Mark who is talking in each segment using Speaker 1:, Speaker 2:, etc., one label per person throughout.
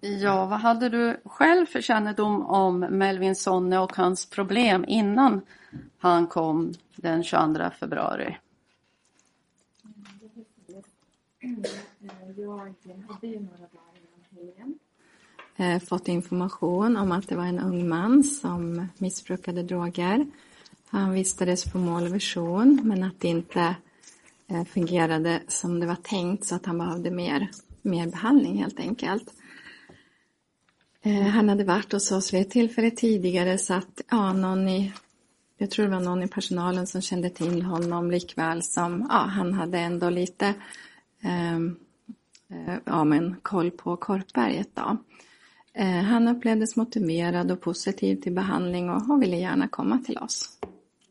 Speaker 1: Ja, vad hade du själv för kännedom om Melvin Sonne och hans problem innan han kom den 22 februari?
Speaker 2: Jag hade ju några dagar innan helgen
Speaker 3: eh, fått information om att det var en ung man som missbrukade droger. Han vistades på målvision, men att det inte eh, fungerade som det var tänkt så att han behövde mer, mer behandling helt enkelt. Eh, han hade varit hos oss vid ett tillfälle tidigare så att ja, någon i, jag tror det var någon i personalen som kände till honom likväl som ja, han hade ändå lite ehm, eh, ja, men koll på Korpberget. Då. Eh, han upplevdes motiverad och positiv till behandling och, han ville gärna komma till oss.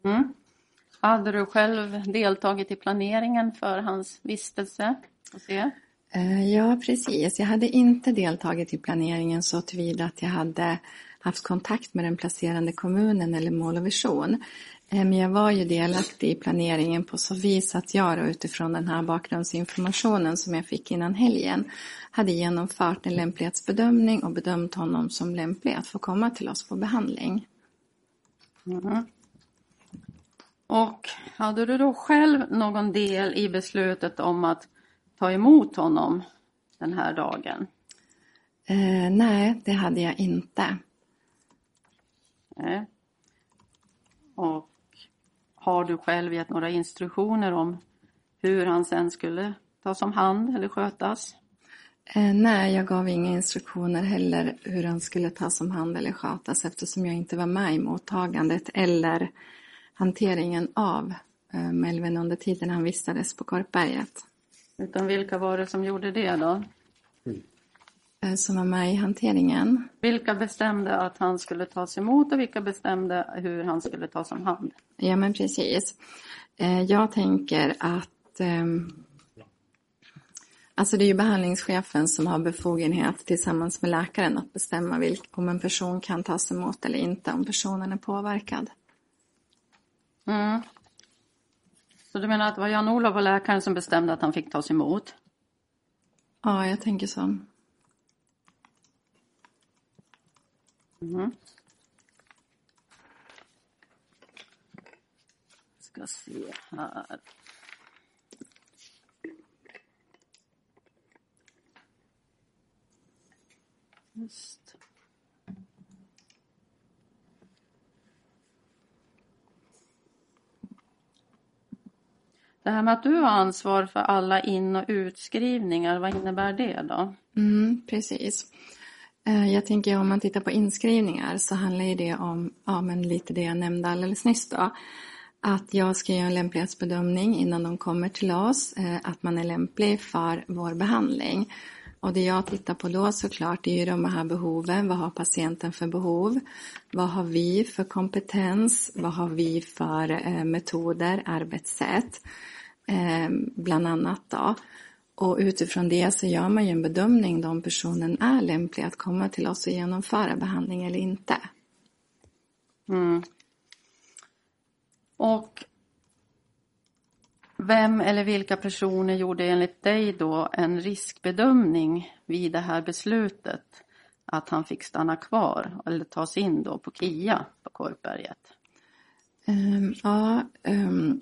Speaker 1: Mm. Hade du själv deltagit i planeringen för hans vistelse Och se?
Speaker 3: Eh, ja, precis. Jag hade inte deltagit i planeringen så tillvida att jag hade haft kontakt med den placerande kommunen eller Mål och vision. Eh, men jag var ju delaktig i planeringen på så vis att jag då, utifrån den här bakgrundsinformationen som jag fick innan helgen hade genomfört en lämplighetsbedömning och bedömt honom som lämplig att få komma till oss på behandling.
Speaker 1: Mm. Och hade du då själv någon del i beslutet om att ta emot honom den här dagen?
Speaker 3: Eh, nej, det hade jag inte.
Speaker 1: Nej. Och har du själv gett några instruktioner om hur han sen skulle tas om hand eller skötas?
Speaker 3: Eh, nej, jag gav inga instruktioner heller hur han skulle tas om hand eller skötas eftersom jag inte var med i mottagandet eller hanteringen av eh, Melvin under tiden han vistades på Korpberget.
Speaker 1: Utan vilka var det som gjorde det då?
Speaker 3: Eh, som var med i hanteringen.
Speaker 1: Vilka bestämde att han skulle tas emot och vilka bestämde hur han skulle tas om hand?
Speaker 3: Ja, men precis. Eh, jag tänker att ehm, Alltså det är ju behandlingschefen som har befogenhet tillsammans med läkaren att bestämma vilk, om en person kan tas emot eller inte, om personen är påverkad.
Speaker 1: Mm. Så du menar att det var Jan-Olof och läkaren som bestämde att han fick tas emot?
Speaker 3: Ja, jag tänker så.
Speaker 1: Mm. Ska se här. Just. Det här med att du har ansvar för alla in och utskrivningar, vad innebär det då?
Speaker 3: Mm, precis. Eh, jag tänker om man tittar på inskrivningar så handlar ju det om ja, men lite det jag nämnde alldeles nyss då. Att jag ska göra en lämplighetsbedömning innan de kommer till oss, eh, att man är lämplig för vår behandling. Och det jag tittar på då såklart är ju de här behoven. Vad har patienten för behov? Vad har vi för kompetens? Vad har vi för eh, metoder, arbetssätt? Eh, bland annat då. Och utifrån det så gör man ju en bedömning då om personen är lämplig att komma till oss och genomföra behandling eller inte.
Speaker 1: Mm. Och vem eller vilka personer gjorde enligt dig då en riskbedömning vid det här beslutet att han fick stanna kvar eller tas in då på KIA på Korpberget?
Speaker 3: Um, ja, um,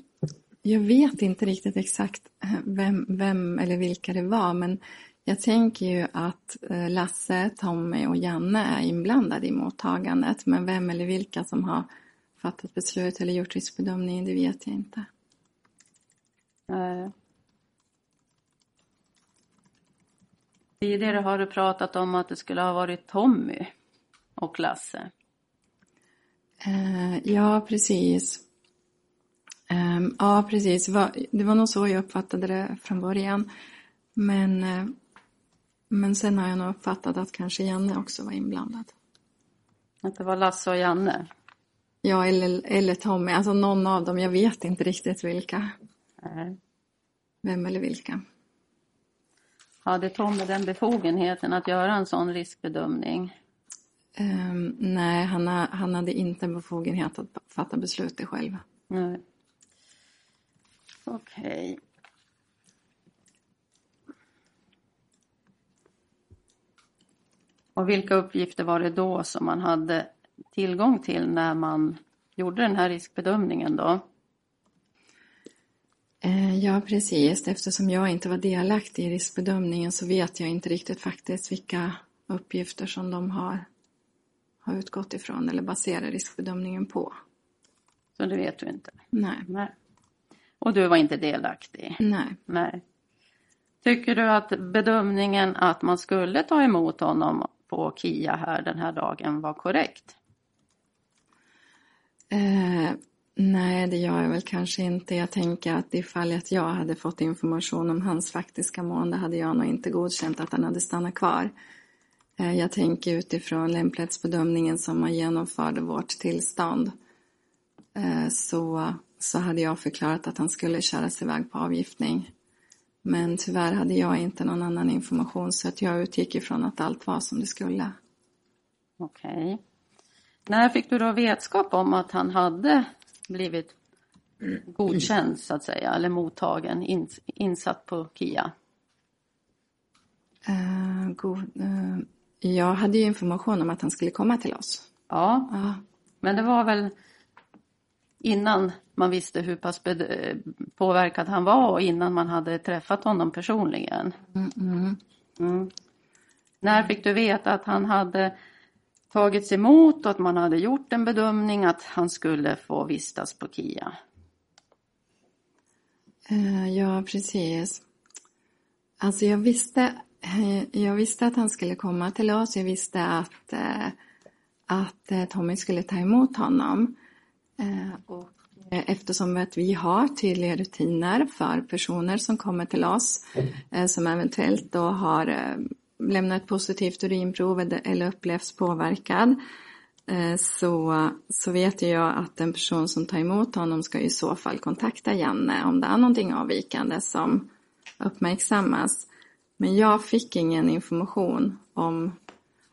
Speaker 3: jag vet inte riktigt exakt eh, vem, vem eller vilka det var men jag tänker ju att eh, Lasse, Tommy och Janne är inblandade i mottagandet men vem eller vilka som har fattat beslut eller gjort riskbedömningen det vet jag inte.
Speaker 1: Tidigare har du pratat om att det skulle ha varit Tommy och Lasse.
Speaker 3: Eh, ja, precis. Ehm, ja, precis. Det var, det var nog så jag uppfattade det från början. Men, eh, men sen har jag nog uppfattat att kanske Janne också var inblandad.
Speaker 1: Att det var Lasse och Janne.
Speaker 3: Ja, eller, eller Tommy, alltså någon av dem. Jag vet inte riktigt vilka.
Speaker 1: Nej.
Speaker 3: Vem eller vilka.
Speaker 1: Hade Tommy den befogenheten att göra en sån riskbedömning?
Speaker 3: Ehm, nej, han, ha- han hade inte en befogenhet att fatta beslutet själv.
Speaker 1: Nej. Okej. Och vilka uppgifter var det då som man hade tillgång till när man gjorde den här riskbedömningen då?
Speaker 3: Eh, Ja, precis. Eftersom jag inte var delaktig i riskbedömningen så vet jag inte riktigt faktiskt vilka uppgifter som de har, har utgått ifrån eller baserar riskbedömningen på.
Speaker 1: Så det vet du inte?
Speaker 3: Nej,
Speaker 1: Nej. Och du var inte delaktig?
Speaker 3: nej.
Speaker 1: Nej. Tycker du att bedömningen att man skulle ta emot honom på KIA här den här dagen var korrekt?
Speaker 3: Eh, nej, det gör jag väl kanske inte. Jag tänker att ifall att jag hade fått information om hans faktiska mående hade jag nog inte godkänt att han hade stannat kvar. Eh, jag tänker utifrån lämplighetsbedömningen som man genomförde vårt tillstånd eh, så, så hade jag förklarat att han skulle köras iväg på avgiftning. Men tyvärr hade jag inte någon annan information så att jag utgick ifrån att allt var som det skulle.
Speaker 1: Okej. När fick du då vetskap om att han hade blivit godkänd så att säga, eller mottagen, ins- insatt på KIA?
Speaker 3: Eh, god, eh, jag hade ju information om att han skulle komma till oss.
Speaker 1: Ja,
Speaker 3: Ja,
Speaker 1: men det var väl innan man visste hur pass påverkad han var och innan man hade träffat honom personligen. Mm. När fick du veta att han hade tagits emot och att man hade gjort en bedömning att han skulle få vistas på KIA?
Speaker 3: Eh, ja precis. Alltså jag visste, eh, jag visste att han skulle komma till oss. Jag visste att, eh, att Tommy skulle ta emot honom. Och eftersom att vi har tydliga rutiner för personer som kommer till oss som eventuellt då har lämnar ett positivt urinprov eller- upplevs påverkad eh, så, så vet jag att den person som tar emot honom ska i så fall kontakta Janne om det är någonting avvikande som uppmärksammas. Men jag fick ingen information om,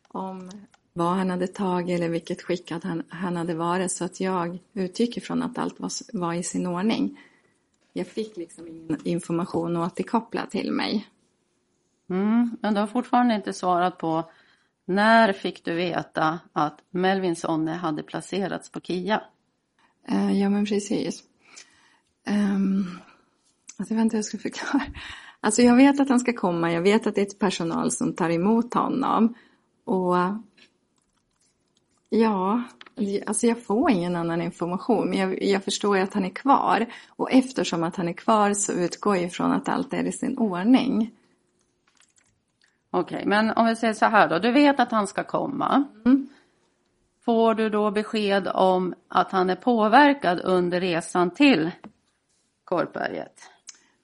Speaker 3: om vad han hade tagit eller vilket skick att han, han hade varit så att jag utgick ifrån att allt var, var i sin ordning. Jag fick liksom ingen information återkopplad till mig.
Speaker 1: Mm, men du har fortfarande inte svarat på när fick du veta att Melvin Sonne hade placerats på KIA?
Speaker 3: Uh, ja, men precis. Um, alltså, jag vet jag ska förklara. Alltså, jag vet att han ska komma. Jag vet att det är ett personal som tar emot honom. Och ja, alltså jag får ingen annan information. Men jag, jag förstår ju att han är kvar. Och eftersom att han är kvar så utgår jag ifrån att allt är i sin ordning.
Speaker 1: Okej, men om vi säger så här då. Du vet att han ska komma. Får du då besked om att han är påverkad under resan till Korpberget?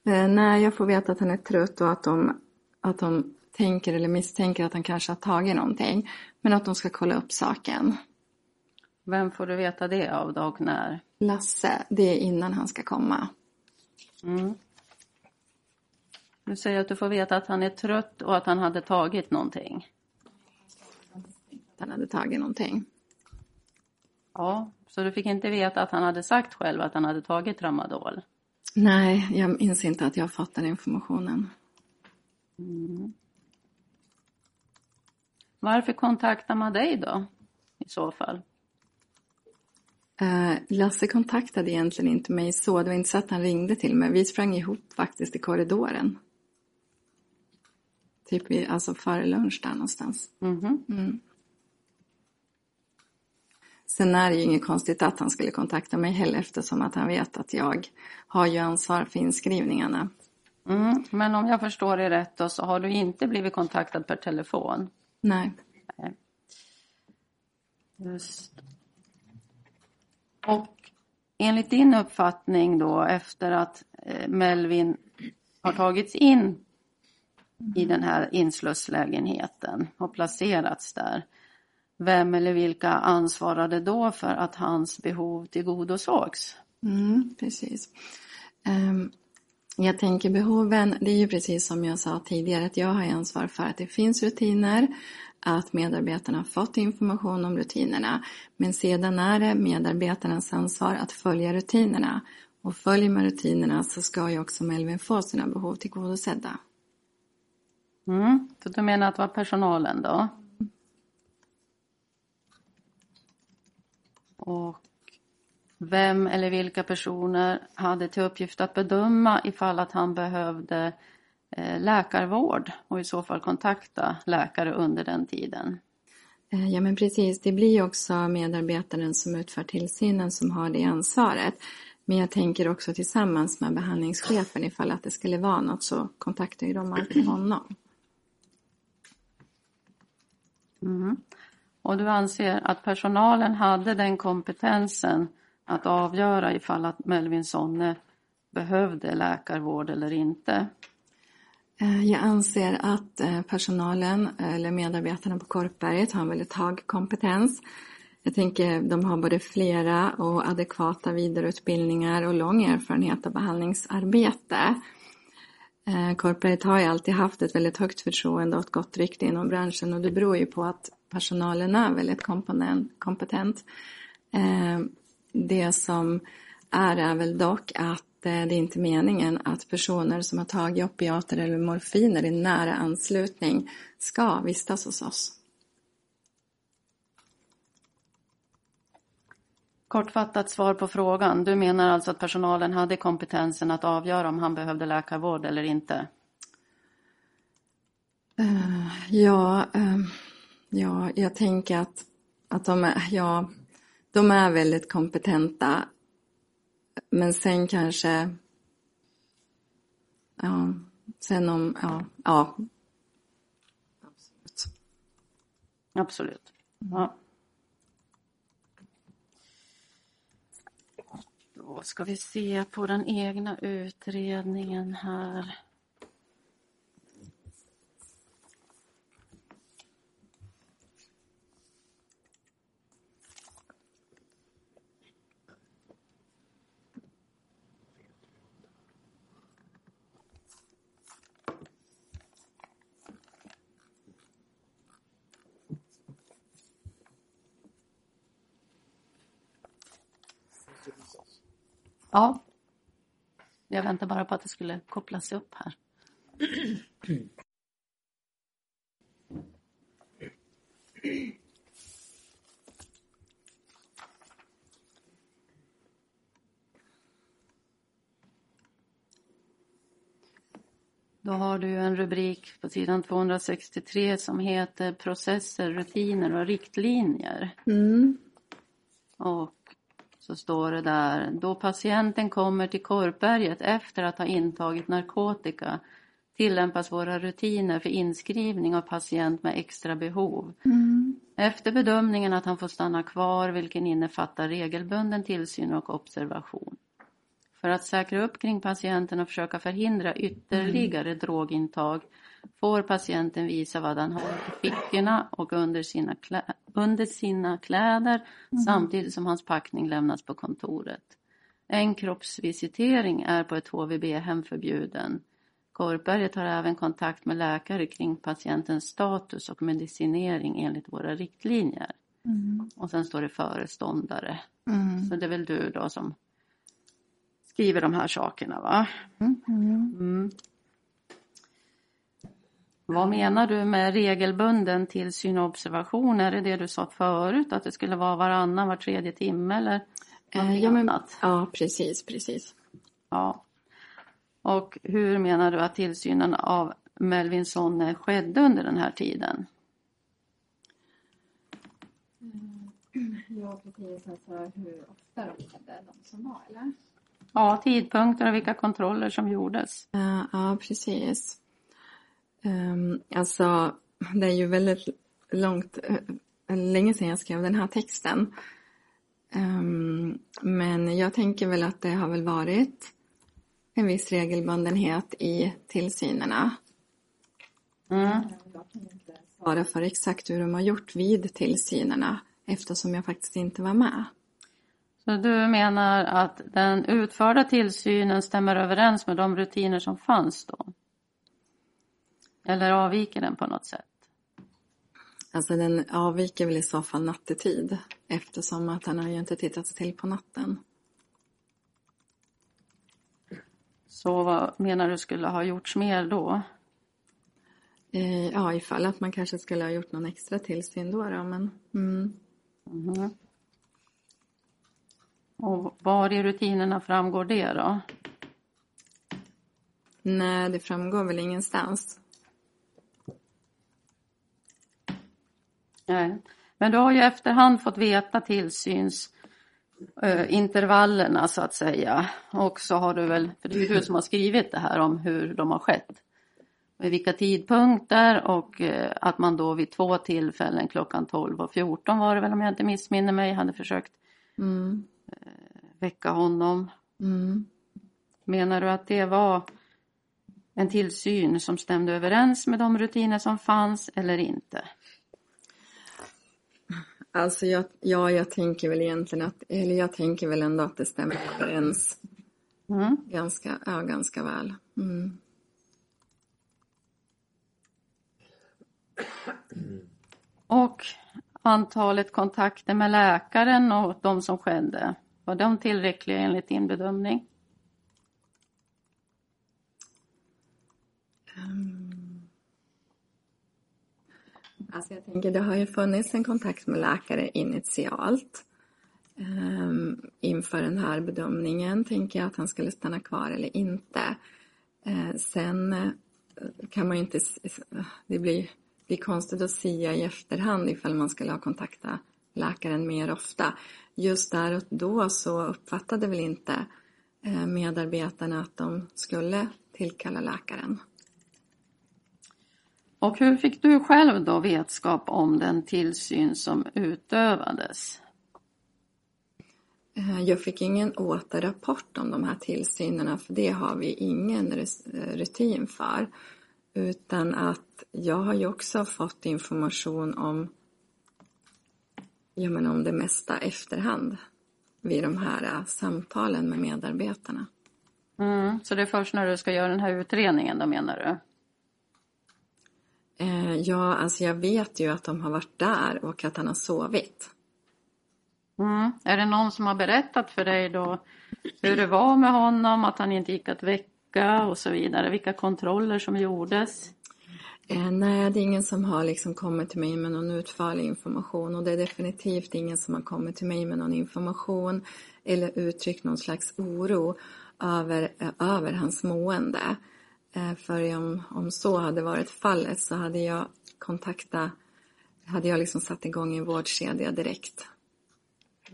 Speaker 3: Eh, nej, jag får veta att han är trött och att de, att de tänker eller misstänker att han kanske har tagit någonting. Men att de ska kolla upp saken.
Speaker 1: Vem får du veta det av då och när?
Speaker 3: Lasse, det är innan han ska komma.
Speaker 1: Mm. Du säger att du får veta att han är trött och att han hade tagit någonting.
Speaker 3: Han hade tagit någonting.
Speaker 1: Ja, så du fick inte veta att han hade sagt själv att han hade tagit tramadol?
Speaker 3: Nej, jag minns inte att jag fått den informationen.
Speaker 1: Varför kontaktar man dig då? I så fall.
Speaker 3: Eh, Lasse kontaktade egentligen inte mig så. Det var inte så att han ringde till mig. Vi sprang ihop faktiskt i korridoren. Typ vid, alltså före lunch där någonstans.
Speaker 1: Mhm.
Speaker 3: Sen är det ju inget konstigt att han skulle kontakta mig heller eftersom att han vet att jag har ju ansvar för inskrivningarna.
Speaker 1: Mm. Men om jag förstår det rätt då, så har du inte blivit kontaktad per telefon?
Speaker 3: Nej.
Speaker 1: Just. Och enligt din uppfattning då efter att eh, Melvin har tagits in i den här inslusslägenheten och placerats där. vem eller vilka ansvarade då för att hans behov tillgodosågs?
Speaker 3: Mm, precis. Um, jag tänker behoven, det är ju precis som jag sa tidigare att jag har ansvar för att det finns rutiner, att medarbetarna har fått information om rutinerna. Men sedan är det medarbetarnas ansvar att följa rutinerna. Och följer man rutinerna så ska ju också Melvin få sina behov tillgodosedda.
Speaker 1: Mm, så du menar att det var personalen då? Och vem eller vilka personer hade till uppgift att bedöma ifall att han behövde eh, läkarvård och i så fall kontakta läkare under den tiden?
Speaker 3: Eh, ja men precis, det blir också medarbetaren som utför tillsynen som har det ansvaret. Men jag tänker också tillsammans med behandlingschefen ifall att det skulle vara något så kontaktar ju de alltid honom.
Speaker 1: Mm. Och du anser att personalen hade den kompetensen att avgöra ifall att Melvin Sonne behövde läkarvård eller inte?
Speaker 3: Eh, jag anser att eh, personalen eller medarbetarna på Korpberget har en väldigt hög kompetens. Jag tänker de har både flera och adekvata vidareutbildningar och lång erfarenhet av behandlingsarbete. Eh, corporate har ju alltid haft ett väldigt högt förtroende och ett gott rykte inom branschen och det beror ju på att personalen är väldigt kompetent. Eh, det som är är väl dock att eh, det är inte meningen att personer som har tagit opiater eller morfiner i nära anslutning ska vistas hos oss.
Speaker 1: Kortfattat svar på frågan. Du menar alltså att personalen hade kompetensen att avgöra om han behövde läkarvård eller inte?
Speaker 3: Uh, ja, uh, ja, jag tänker att, att de är, ja, de är väldigt kompetenta. Men sen kanske... Ja, sen om... Ja. ja.
Speaker 1: Absolut. Absolut. Ja. Då ska vi se på den egna utredningen här. Ja. Jag väntar bara på att det skulle kopplas upp här. Då har du en rubrik på sidan 263 som heter processer, rutiner och riktlinjer. Mm. Och så står det där, då patienten kommer till Korpberget efter att ha intagit narkotika tillämpas våra rutiner för inskrivning av patient med extra behov. Mm. Efter bedömningen att han får stanna kvar, vilken innefattar regelbunden tillsyn och observation. För att säkra upp kring patienten och försöka förhindra ytterligare mm. drogintag får patienten visa vad han har i fickorna och under sina, klä under sina kläder mm. samtidigt som hans packning lämnas på kontoret. En kroppsvisitering är på ett HVB-hem förbjuden. Korpberget har även kontakt med läkare kring patientens status och medicinering enligt våra riktlinjer. Mm. Och sen står det föreståndare. Mm. Så det är väl du då som skriver de här sakerna va? Mm. Vad menar du med regelbunden tillsyn och observation? Är det det du sa förut, att det skulle vara varannan, var tredje timme eller
Speaker 3: eh, ja, men, ja, precis, precis.
Speaker 1: Ja. Och hur menar du att tillsynen av Melvin Sonne skedde under den här tiden?
Speaker 2: Mm. Ja, precis. Alltså hur ofta de skedde, de som var, eller?
Speaker 1: Ja, tidpunkter och vilka kontroller som gjordes.
Speaker 3: Ja, ja precis. Um, alltså, det är ju väldigt långt, uh, länge sedan jag skrev den här texten. Um, men jag tänker väl att det har väl varit en viss regelbundenhet i tillsynerna. Mm. svara för exakt hur de har gjort vid tillsynerna eftersom jag faktiskt inte var med.
Speaker 1: Så du menar att den utförda tillsynen stämmer överens med de rutiner som fanns då? Eller avviker den på något sätt?
Speaker 3: Alltså den avviker väl i så fall nattetid eftersom att han har ju inte tittats till på natten.
Speaker 1: Så vad menar du skulle ha gjorts mer då?
Speaker 3: Eh, ja, ifall att man kanske skulle ha gjort någon extra tillsyn då, då men... Mm.
Speaker 1: Mm. Och var i rutinerna framgår det då?
Speaker 3: Nej, det framgår väl ingenstans.
Speaker 1: Nej. Men du har ju efterhand fått veta tillsynsintervallerna så att säga. Och så har du väl, för det är ju du som har skrivit det här om hur de har skett. Med vilka tidpunkter och eh, att man då vid två tillfällen klockan 12 och 14 var det väl om jag inte missminner mig hade försökt
Speaker 3: Mm.
Speaker 1: väcka honom.
Speaker 3: Mm.
Speaker 1: Menar du att det var en tillsyn som stämde överens med de rutiner som fanns eller inte?
Speaker 3: Alltså jag, ja, jag tänker väl egentligen att, eller jag tänker väl ändå att det stämmer överens
Speaker 1: Mm.
Speaker 3: ganska, ja, ganska väl. Mm.
Speaker 1: Och antalet kontakter med läkaren och de som skedde, var de tillräckliga enligt din bedömning?
Speaker 3: Alltså jag tänker, det har ju funnits en kontakt med läkare initialt. Um, inför den här bedömningen tänker jag att han skulle stanna kvar eller inte. Uh, sen eh, kan man ju inte, det blir, blir konstigt att sia i efterhand ifall man skulle ha kontaktat läkaren mer ofta. Just där och då så uppfattade väl inte eh, medarbetarna att de skulle tillkalla läkaren.
Speaker 1: Och hur fick du själv då vetskap om den tillsyn som utövades?
Speaker 3: Eh, Jag fick ingen återrapport om de här tillsynerna för det har vi ingen rutin för. Utan att jag har ju också fått information om, ja, men om det mesta efterhand vid de här eh, samtalen med medarbetarna.
Speaker 1: Mm. Så det är först när du ska göra den här utredningen då menar du?
Speaker 3: Eh, Ja, alltså jag vet ju att de har varit där och att han har sovit.
Speaker 1: Mm. Är det någon som har berättat för dig då hur det var med honom, att han inte gick att väcka och så vidare? Vilka kontroller som gjordes?
Speaker 3: Eh, nej, det är ingen som har liksom kommit till mig med någon utförlig information och det är definitivt ingen som har kommit till mig med någon information eller uttryckt någon slags oro över, eh, över hans mående. Eh, för om, om så hade varit fallet så hade jag kontaktat, hade jag liksom satt igång en vårdkedja direkt.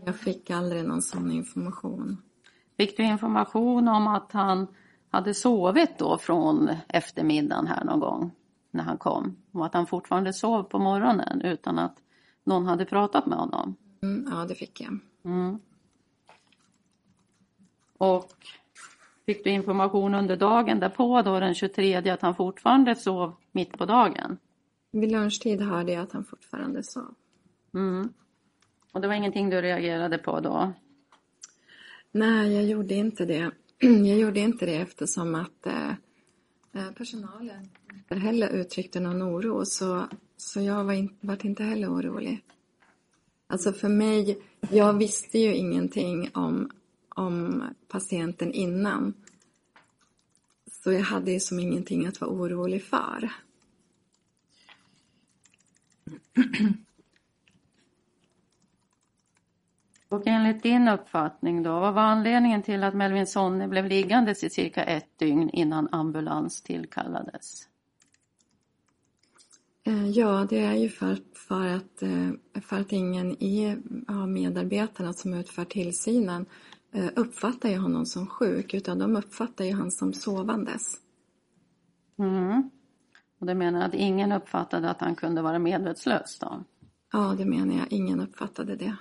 Speaker 3: Jag fick aldrig någon sån information.
Speaker 1: Fick du information om att han hade sovit då från eftermiddagen här någon gång när han kom? Och att han fortfarande sov på morgonen utan att någon hade pratat med honom?
Speaker 3: Mm, ja, det fick jag.
Speaker 1: Mm. Och fick du information under dagen därpå då den 23 att han fortfarande sov mitt på dagen?
Speaker 3: Vid lunchtid hörde jag att han fortfarande sov.
Speaker 1: Mm. Och det var ingenting du reagerade på då?
Speaker 3: Nej, jag gjorde inte det. Jag gjorde inte det eftersom att eh, eh, personalen inte heller uttryckte någon oro så, så jag var, in, var inte heller orolig. Alltså för mig, jag visste ju ingenting om, om patienten innan. Så jag hade ju som ingenting att vara orolig för.
Speaker 1: Och enligt din uppfattning då, vad var anledningen till att Melvin Sonne blev liggandes i cirka ett dygn innan ambulans tillkallades?
Speaker 3: Eh, Ja, det är ju för, för, att, eh, för att ingen i, av medarbetarna som utför tillsynen uppfattar ju honom som sjuk utan de uppfattar ju honom som sovandes.
Speaker 1: Mm. Och det menar att ingen uppfattade att han kunde vara medvetslös då?
Speaker 3: Ja, det menar jag. Ingen uppfattade det.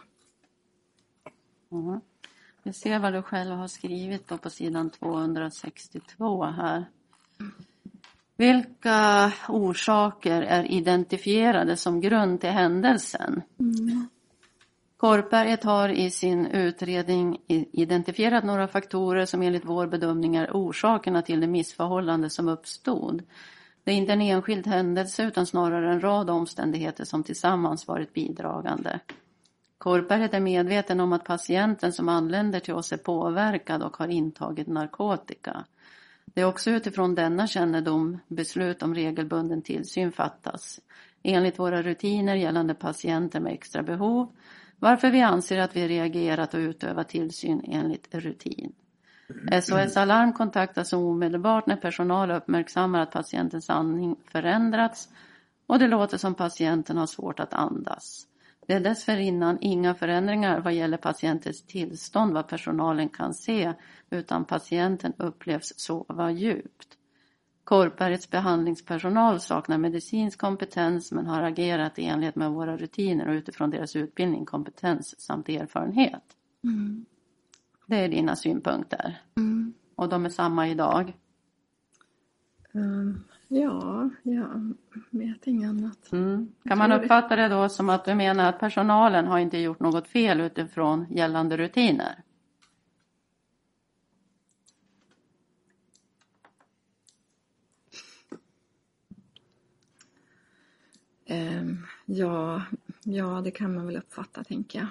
Speaker 1: Mm. Vi ser vad du själv har skrivit då på sidan 262 här. Vilka orsaker är identifierade som grund till händelsen? Mm. Korpberget har i sin utredning identifierat några faktorer som enligt vår bedömning är orsakerna till det missförhållande som uppstod. Det är inte en enskild händelse utan snarare en rad omständigheter som tillsammans varit bidragande. Korpberget är medveten om att patienten som anländer till oss är påverkad och har intagit narkotika. Det är också utifrån denna kännedom beslut om regelbunden tillsyn fattas. Enligt våra rutiner gällande patienter med extra behov varför vi anser att vi reagerat och utövat tillsyn enligt rutin. SOS Alarm kontaktas omedelbart när personal uppmärksammar att patientens andning förändrats och det låter som patienten har svårt att andas. Det är dessförinnan inga förändringar vad gäller patientens tillstånd vad personalen kan se utan patienten upplevs sova djupt. Korpbergets behandlingspersonal saknar medicinsk kompetens men har agerat i enlighet med våra rutiner och utifrån deras utbildning, kompetens samt erfarenhet. Mm. Det är dina synpunkter. Mm. Och de är samma idag?
Speaker 3: Um, ja, jag vet inget annat.
Speaker 1: Mm. Kan man uppfatta det då som att du menar att personalen har inte gjort något fel utifrån gällande rutiner?
Speaker 3: Ja, ja, det kan man väl uppfatta, tänker jag.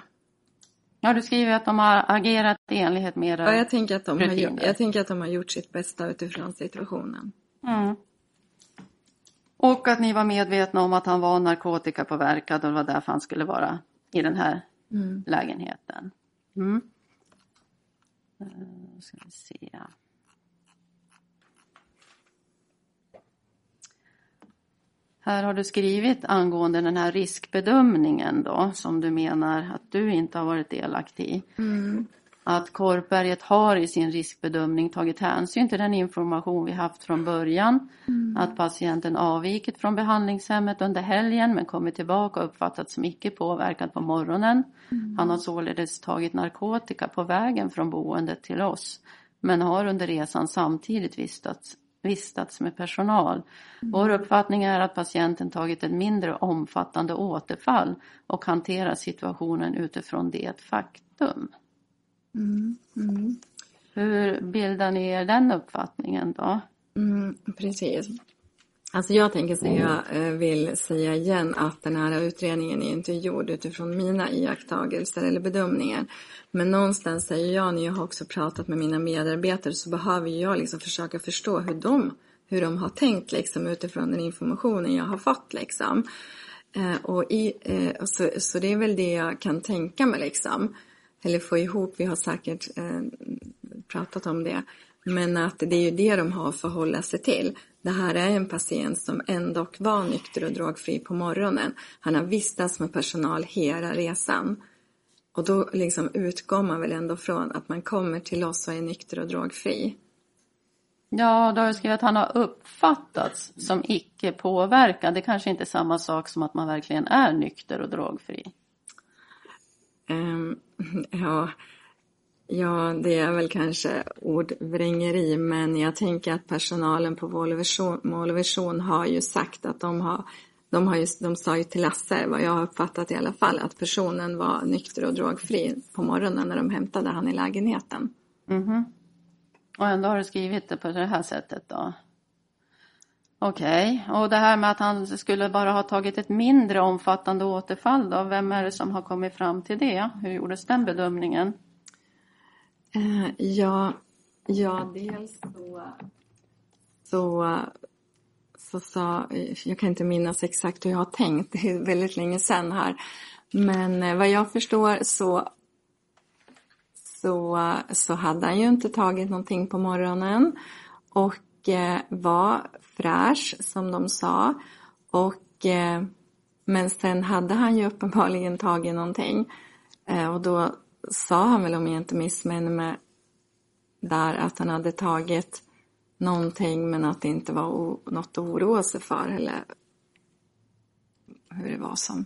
Speaker 1: Ja, du skriver att de har agerat i enlighet med
Speaker 3: Ja, jag tänker att de, har, gjort, jag tänker att de har gjort sitt bästa utifrån situationen. Mm.
Speaker 1: Och att ni var medvetna om att han var narkotikapåverkad och det var därför han skulle vara i den här mm. lägenheten. Mm. Uh, ska vi se. Här har du skrivit angående den här riskbedömningen då som du menar att du inte har varit delaktig i. Mm. Att Korpberget har i sin riskbedömning tagit hänsyn till den information vi haft från början. Mm. Att patienten avvikit från behandlingshemmet under helgen men kommit tillbaka och uppfattats som icke påverkad på morgonen. Mm. Han har således tagit narkotika på vägen från boendet till oss men har under resan samtidigt vistats vistats med personal. Mm. Vår uppfattning är att patienten tagit ett mindre omfattande återfall och hanterar situationen utifrån det faktum. Mm. Mm. Hur bildar ni er den uppfattningen då?
Speaker 3: Mm, precis. Alltså jag tänker säga, jag eh, vill säga igen att den här utredningen är inte gjord utifrån mina iakttagelser eller bedömningar. Men någonstans säger jag, när jag har också pratat med mina medarbetare, så behöver jag liksom försöka förstå hur de, hur de har tänkt liksom, utifrån den informationen jag har fått. Liksom. Eh, och i, eh, så, så det är väl det jag kan tänka mig, liksom. eller få ihop, vi har säkert pratat om det. Men att det är ju det de har att förhålla sig till. Det här är en patient som ändå var nykter och drogfri på morgonen. Han har vistats med personal hela resan. Och då liksom utgår man väl ändå från att man kommer till oss och är nykter och drogfri.
Speaker 1: Ja, då har du skrivit att han har uppfattats som icke påverkad. Det kanske inte är samma sak som att man verkligen är nykter och drogfri.
Speaker 3: Um, ja, Ja, det är väl kanske ordvrängeri, men jag tänker att personalen på Målvision Vision har ju sagt att de har de, har ju, de sa ju till Lasse, vad jag har uppfattat i alla fall, att personen var nykter och drogfri på morgonen när de hämtade han i lägenheten.
Speaker 1: Mm -hmm. Och ändå har du skrivit det på det här sättet då? Okej, okay. och det här med att han skulle bara ha tagit ett mindre omfattande återfall då, vem är det som har kommit fram till det? Hur gjordes den bedömningen?
Speaker 3: Eh, ja, ja, dels så, så, så sa, jag kan inte minnas exakt hur jag har tänkt, det är väldigt länge sedan här. Men eh, vad jag förstår så, så, så hade han ju inte tagit någonting på morgonen och eh, var fräsch som de sa. Och, eh, men sen hade han ju uppenbarligen tagit någonting. Eh, och då sa han väl om jag inte missminner mig där att han hade tagit någonting men att det inte var något att oroa sig för eller hur det var som.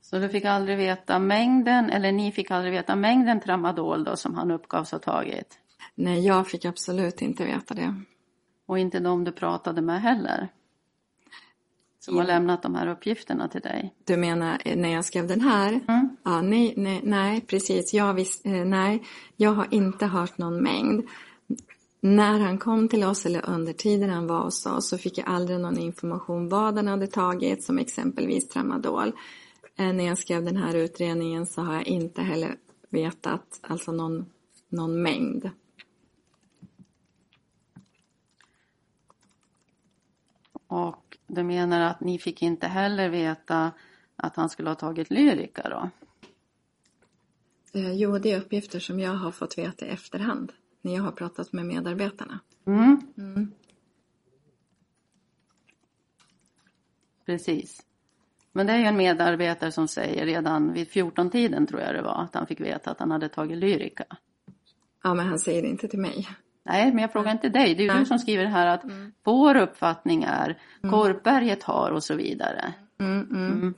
Speaker 1: Så du fick aldrig veta mängden, eller ni fick aldrig veta mängden tramadol då som han uppgavs ha tagit?
Speaker 3: Nej, jag fick absolut inte veta det.
Speaker 1: Och inte de du pratade med heller? Som har lämnat de här uppgifterna till dig?
Speaker 3: Du menar eh, när jag skrev den här?
Speaker 1: Mm.
Speaker 3: Ja, nej, nej, nej, precis. Jag, visst, eh, nej, jag har inte hört någon mängd. När han kom till oss eller under tiden han var hos oss så fick jag aldrig någon information vad han hade tagit som exempelvis tramadol. Eh, När jag skrev den här utredningen så har jag inte heller vetat alltså någon, någon mängd.
Speaker 1: Och du menar att ni fick inte heller veta att han skulle ha tagit Lyrica då?
Speaker 3: Eh, Jo, det är uppgifter som jag har fått veta i efterhand när jag har pratat med medarbetarna.
Speaker 1: Mm. Precis. Men det är ju en medarbetare som säger redan vid 14-tiden tror jag det var att han fick veta att han hade tagit Lyrica.
Speaker 3: Ja, men han säger det inte till mig.
Speaker 1: Nej, men jag frågar inte dig. Det är ju
Speaker 3: Nej.
Speaker 1: du som skriver här att vår uppfattning är Korpberget har och så vidare.
Speaker 3: Mm, mm.
Speaker 1: Mm.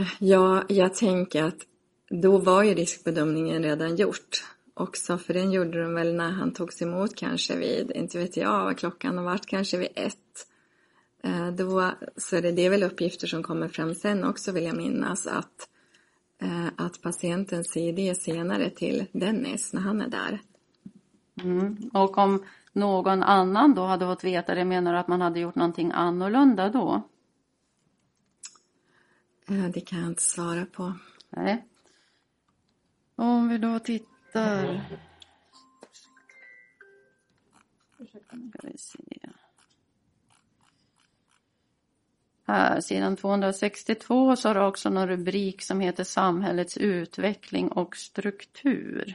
Speaker 3: Eh, Ja, jag tänker att då var ju riskbedömningen redan gjort. Också för den gjorde de väl när han togs emot kanske vid, inte vet jag vad klockan har varit, kanske vid ett. Eh, Då, så det, det är väl uppgifter som kommer fram sen också vill jag minnas att, att patienten säger det senare till Dennis när han är där.
Speaker 1: Mm. Och om någon annan då hade fått veta det, menar du att man hade gjort någonting annorlunda då?
Speaker 3: Eh, Det kan jag inte svara på.
Speaker 1: Nej. Om vi då tittar. Ska vi se. Här, sidan 262 så har du också någon rubrik som heter Samhällets utveckling och struktur.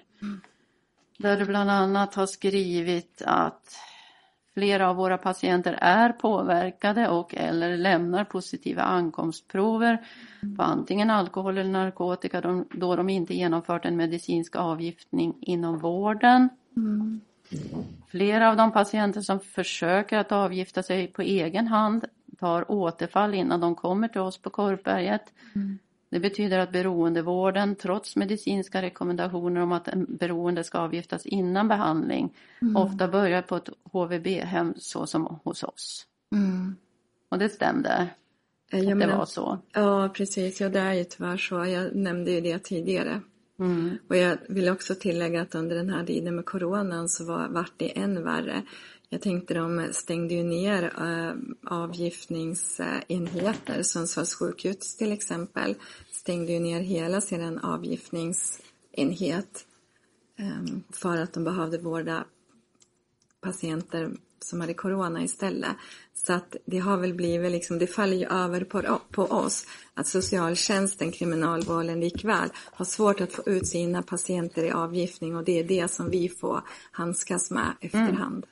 Speaker 1: Där du bland annat har skrivit att flera av våra patienter är påverkade och eller lämnar positiva ankomstprover på antingen alkohol eller narkotika då- då de inte genomfört en medicinsk avgiftning inom vården. Flera av de patienter som försöker att avgifta sig på egen hand tar återfall innan de kommer till oss på Korpberget. Det betyder att beroendevården, trots medicinska rekommendationer om att en beroende ska avgiftas innan behandling, ofta börjar på ett HVB-hem så som hos oss. Och det stämde, att
Speaker 3: jag
Speaker 1: det
Speaker 3: menar-
Speaker 1: var så.
Speaker 3: Ja, precis. Ja, det är ju tyvärr så. Jag nämnde ju det tidigare.
Speaker 1: Mm.
Speaker 3: Och jag vill också tillägga att under den här tiden med coronan så var, vart det än värre. Jag tänkte de stängde ju ner äh, avgiftningsenheter. Sundsvalls sjukhus till exempel stängde ju ner hela sin avgiftningsenhet ehm, för att de behövde vårda patienter som hade corona istället. Så att det har väl blivit liksom, det faller ju över på, på oss att socialtjänsten, kriminalvården likväl har svårt att få ut sina patienter i avgiftning och det är det som vi får handskas med efterhand.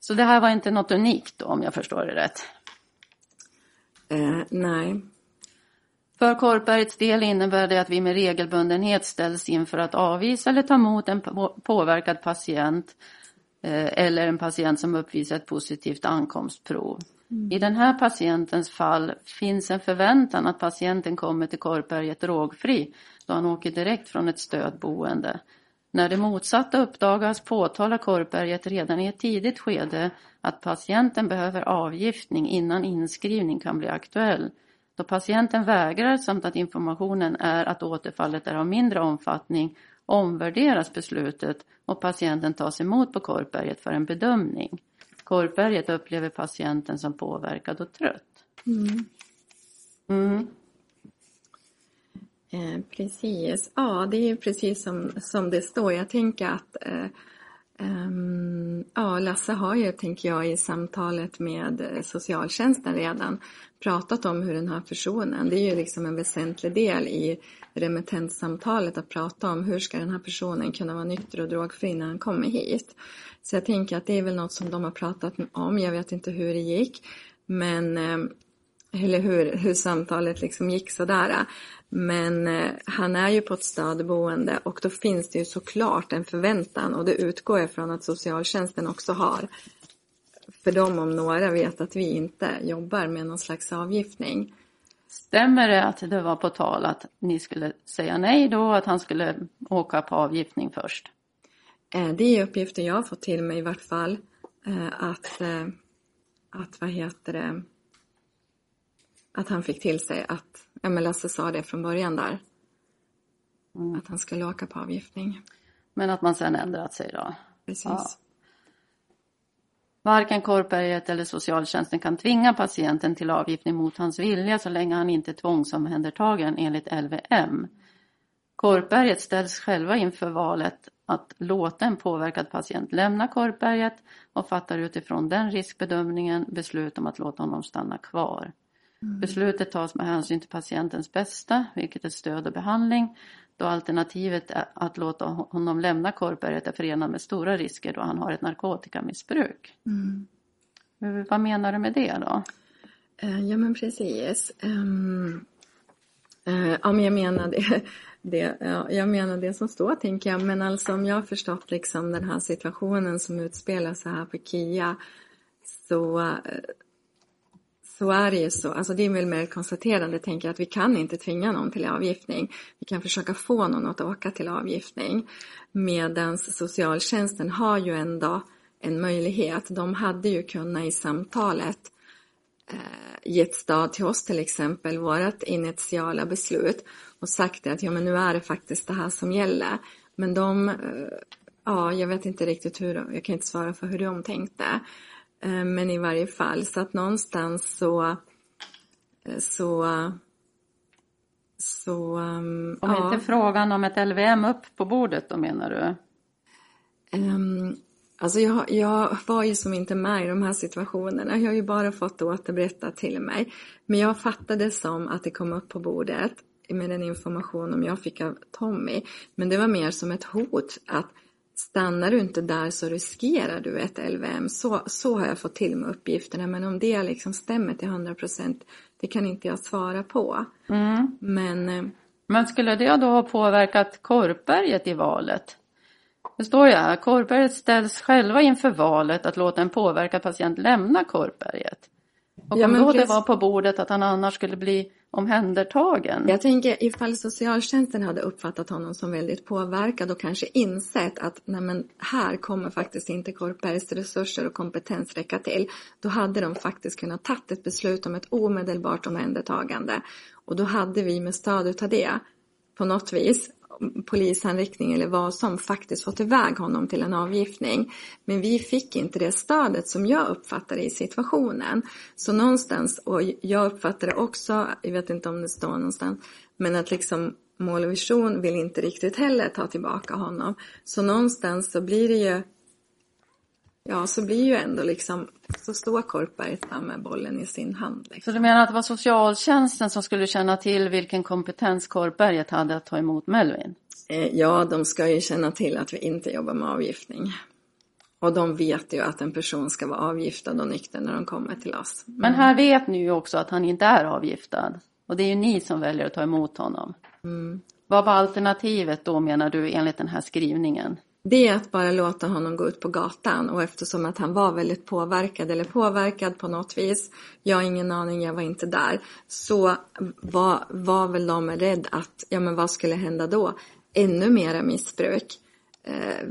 Speaker 1: Så det här var inte något unikt då, om jag förstår det rätt.
Speaker 3: Eh, nej,
Speaker 1: För Korpbergets del innebär det att vi med regelbundenhet ställs inför att avvisa eller ta emot en på- påverkad patient eh, eller en patient som uppvisar ett positivt ankomstprov. I den här patientens fall finns en förväntan att patienten kommer till Korpberget drogfri då han åker direkt från ett stödboende. När det motsatta uppdagas påtalar Korpberget redan i ett tidigt skede att patienten behöver avgiftning innan inskrivning kan bli aktuell. Då patienten vägrar samt att informationen är att återfallet är av mindre omfattning omvärderas beslutet och patienten tas emot på Korpberget för en bedömning. Korpberget upplever patienten som påverkad och trött. Mm.
Speaker 3: Eh, precis, ja det är ju precis som, som det står. Jag tänker att eh, ehm, ja, Lasse har ju, tänker jag, i samtalet med eh, socialtjänsten redan pratat om hur den här personen, det är ju liksom en väsentlig del i remittenssamtalet att prata om hur ska den här personen kunna vara nykter och drogfri när han kommer hit. Så jag tänker att det är väl något som de har pratat om, jag vet inte hur det gick, men ehm, eller hur, hur samtalet liksom gick sådär. Men eh, han är ju på ett stödboende och då finns det ju såklart en förväntan och det utgår jag från att socialtjänsten också har. För de om några vet att vi inte jobbar med någon slags avgiftning.
Speaker 1: Stämmer det att det var på tal att ni skulle säga nej då, att han skulle åka på avgiftning först?
Speaker 3: Eh, det är uppgifter jag har fått till mig i vart fall. Eh, att, att vad heter det, att han fick till sig att, ja men Lasse sa det från början där. Mm. Att han skulle åka på avgiftning.
Speaker 1: Men att man sen ändrat sig då?
Speaker 3: Precis. Ja.
Speaker 1: Varken Korpberget eller socialtjänsten kan tvinga patienten till avgiftning mot hans vilja så länge han inte är tvångsomhändertagen enligt LVM. Korpberget ställs själva inför valet att låta en påverkad patient lämna Korpberget och fattar utifrån den riskbedömningen beslut om att låta honom stanna kvar. Mm. Beslutet tas med hänsyn till patientens bästa, vilket är stöd och behandling, då alternativet att låta honom lämna Korpberget är förenat med stora risker då han har ett narkotikamissbruk. Mm. Vad menar du med det då?
Speaker 3: Eh, ja men precis. Um, uh, ja men jag menar det, det, ja, jag menar det som står tänker jag. Men alltså om jag har förstått liksom den här situationen som utspelar sig här på KIA så uh, så är det ju så. Alltså det är väl mer ett konstaterande, tänker jag, att vi kan inte tvinga någon till avgiftning. Vi kan försöka få någon att åka till avgiftning. Medan socialtjänsten har ju ändå en möjlighet. De hade ju kunnat i samtalet eh, gett stöd till oss till exempel, vårt initiala beslut och sagt att ja men nu är det faktiskt det här som gäller. Men de, eh, ja jag vet inte riktigt hur, jag kan inte svara för hur de tänkte. Eh, men i varje fall, så att någonstans så eh, så så um,
Speaker 1: Om ja. inte frågan om ett LVM upp på bordet då menar du?
Speaker 3: Um, alltså jag, jag var ju som inte med i de här situationerna. Jag har ju bara fått återberättat till mig. Men jag fattade som att det kom upp på bordet med den information jag fick av Tommy. Men det var mer som ett hot att stannar du inte där så riskerar du ett LVM. Så, så har jag fått till med uppgifterna. Men om det liksom stämmer till 100 procent, det kan inte jag svara på. Mm. Men, eh,
Speaker 1: Men skulle det då ha påverkat Korpberget i valet? Det står ju här, Korpberget ställs själva inför valet att låta en påverkad patient lämna Korpberget. Och ja, om då det var på bordet att han annars skulle bli omhändertagen.
Speaker 3: Jag tänker ifall socialtjänsten hade uppfattat honom som väldigt påverkad och kanske insett att nej men, här kommer faktiskt inte Korpbergs resurser och kompetens räcka till. Då hade de faktiskt kunnat ta ett beslut om ett omedelbart omhändertagande. Och då hade vi med stöd av det på något vis polisanriktning eller vad som faktiskt fått iväg honom till en avgiftning. Men vi fick inte det stödet som jag uppfattade i situationen. Så någonstans, och jag uppfattade också, jag vet inte om det står någonstans, men att liksom mål och vision vill inte riktigt heller ta tillbaka honom. Så någonstans så blir det ju Ja, så blir ju ändå liksom, så står Korpberg med bollen i sin hand. Liksom.
Speaker 1: Så du menar att det var socialtjänsten som skulle känna till vilken kompetens Korpberget hade att ta emot Melvin?
Speaker 3: Eh, ja, de ska ju känna till att vi inte jobbar med avgiftning. Och de vet ju att en person ska vara avgiftad och nykter när de kommer till oss.
Speaker 1: Men, Men här vet ni ju också att han inte är avgiftad. Och det är ju ni som väljer att ta emot honom. Mm. Vad var alternativet då menar du enligt den här skrivningen?
Speaker 3: Det är att bara låta honom gå ut på gatan och eftersom att han var väldigt påverkad eller påverkad på något vis, jag har ingen aning, jag var inte där, så var, var väl de rädd att, ja men vad skulle hända då? Ännu mera missbruk eh,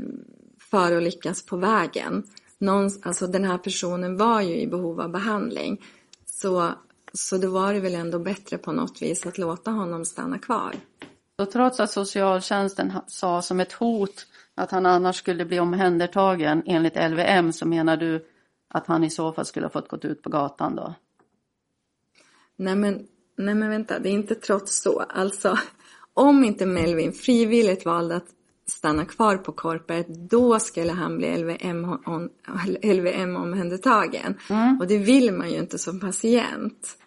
Speaker 3: för att lyckas på vägen. Någon, alltså den här personen var ju i behov av behandling. Så, så då var det väl ändå bättre på något vis att låta honom stanna kvar.
Speaker 1: Så trots att socialtjänsten sa som ett hot att han annars skulle bli omhändertagen enligt LVM så menar du att han i så fall skulle ha fått gått ut på gatan då?
Speaker 3: Nej men, nej men vänta, det är inte trots så. Alltså, om inte Melvin frivilligt valde att stanna kvar på korpet, då skulle han bli LVM, LVM omhändertagen. Mm. Och det vill man ju inte som patient.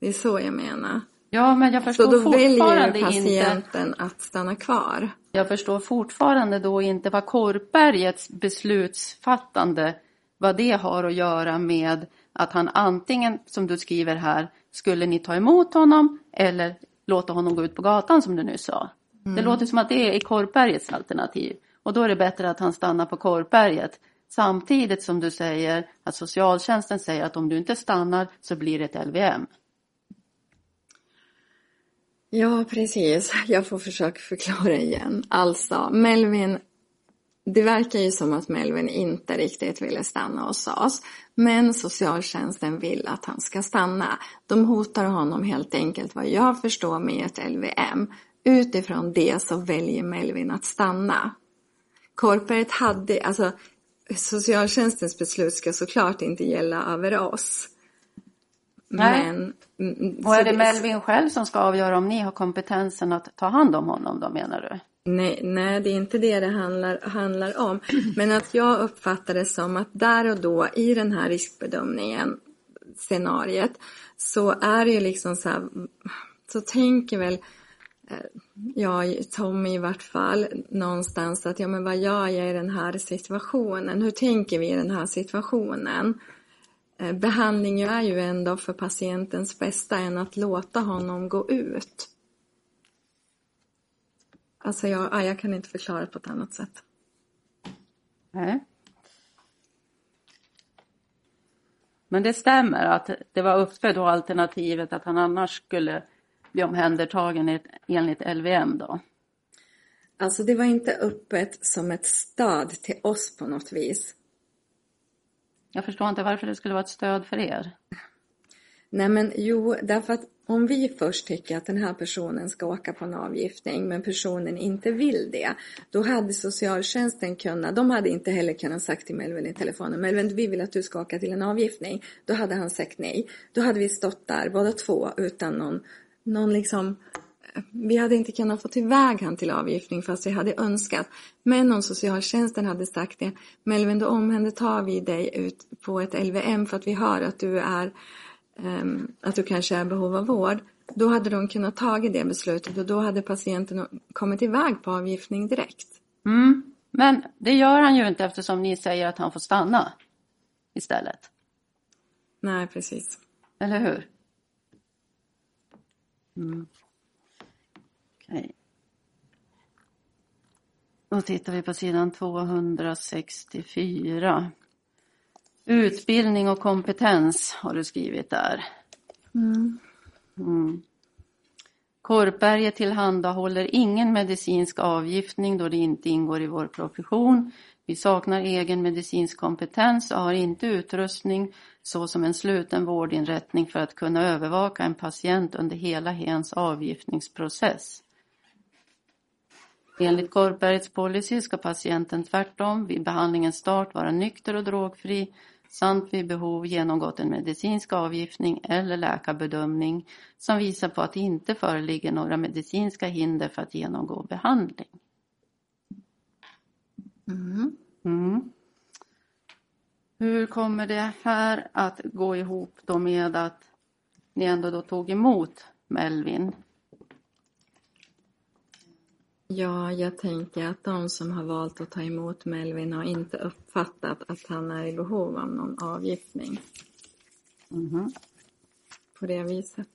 Speaker 3: Det är så jag menar.
Speaker 1: Ja, men jag förstår
Speaker 3: så då
Speaker 1: fortfarande
Speaker 3: väljer patienten inte... att stanna kvar.
Speaker 1: Jag förstår fortfarande då inte vad Korpbergets beslutsfattande, vad det har att göra med att han antingen, som du skriver här, skulle ni ta emot honom eller låta honom gå ut på gatan som du nu sa. Mm. Det låter som att det är Korpbergets alternativ. Och då är det bättre att han stannar på Korpberget. Samtidigt som du säger att socialtjänsten säger att om du inte stannar så blir det ett LVM.
Speaker 3: Ja, precis. Jag får försöka förklara igen. Alltså, Melvin, det verkar ju som att Melvin inte riktigt ville stanna hos oss. Men socialtjänsten vill att han ska stanna. De hotar honom helt enkelt vad jag förstår med ett LVM. Utifrån det så väljer Melvin att stanna. Korperet hade, alltså socialtjänstens beslut ska såklart inte gälla över oss.
Speaker 1: Nej.
Speaker 3: Men, mm,
Speaker 1: Och är
Speaker 3: så
Speaker 1: det Melvin själv som ska avgöra om ni har kompetensen att ta hand om honom då menar du?
Speaker 3: Nej, nej, det är inte det det handlar, handlar om. Men att jag uppfattar det som att där och då i den här riskbedömningen, scenariet, så är det ju liksom så här, så tänker väl eh, jag, Tommy i vart fall, någonstans att ja men vad gör jag i den här situationen? Hur tänker vi i den här situationen? Eh, Behandling är ju ändå för patientens bästa än att låta honom gå ut. Alltså jag, ja, jag kan inte förklara det på ett annat sätt.
Speaker 1: Nej. Men det stämmer att det var uppe då alternativet att han annars skulle bli omhändertagen enligt LVM då.
Speaker 3: Alltså det var inte öppet som ett stöd till oss på något vis.
Speaker 1: Jag förstår inte varför det skulle vara ett stöd för er.
Speaker 3: Nej men jo, därför att om vi först tycker att den här personen ska åka på en avgiftning men personen inte vill det, då hade socialtjänsten kunnat, de hade inte heller kunnat sagt till Melvin i telefonen, Melvin vi vill att du ska åka till en avgiftning. Då hade han sagt nej. Då hade vi stått där båda två utan någon, någon liksom vi hade inte kunnat få iväg han till avgiftning fast vi hade önskat. Men om socialtjänsten hade sagt det, Melvin då omhändertar vi dig ut på ett LVM för att vi hör att du är ehm, att du kanske är i behov av vård. Då hade de kunnat tagit det beslutet och då hade patienten kommit iväg på avgiftning direkt.
Speaker 1: Mm. Men det gör han ju inte eftersom ni säger att han får stanna istället.
Speaker 3: Nej, precis.
Speaker 1: Eller hur? Mm. Okej. Då tittar vi på sidan 264. Utbildning och kompetens har du skrivit där. Mm. Korpberget tillhandahåller ingen medicinsk avgiftning då det inte ingår i vår profession. Vi saknar egen medicinsk kompetens och har inte utrustning såsom en sluten vårdinrättning för att kunna övervaka en patient under hela hens avgiftningsprocess. Enligt Korpbergets policy ska patienten tvärtom vid behandlingens start vara nykter och drogfri samt vid behov genomgått en medicinsk avgiftning eller läkarbedömning som visar på att det inte föreligger några medicinska hinder för att genomgå behandling. Mm. Hur kommer det här att gå ihop då med att ni ändå då tog emot Melvin?
Speaker 3: Ja, jag tänker att de som har valt att ta emot Melvin har inte uppfattat att han är i behov av någon avgiftning
Speaker 1: Mhm.
Speaker 3: på det viset.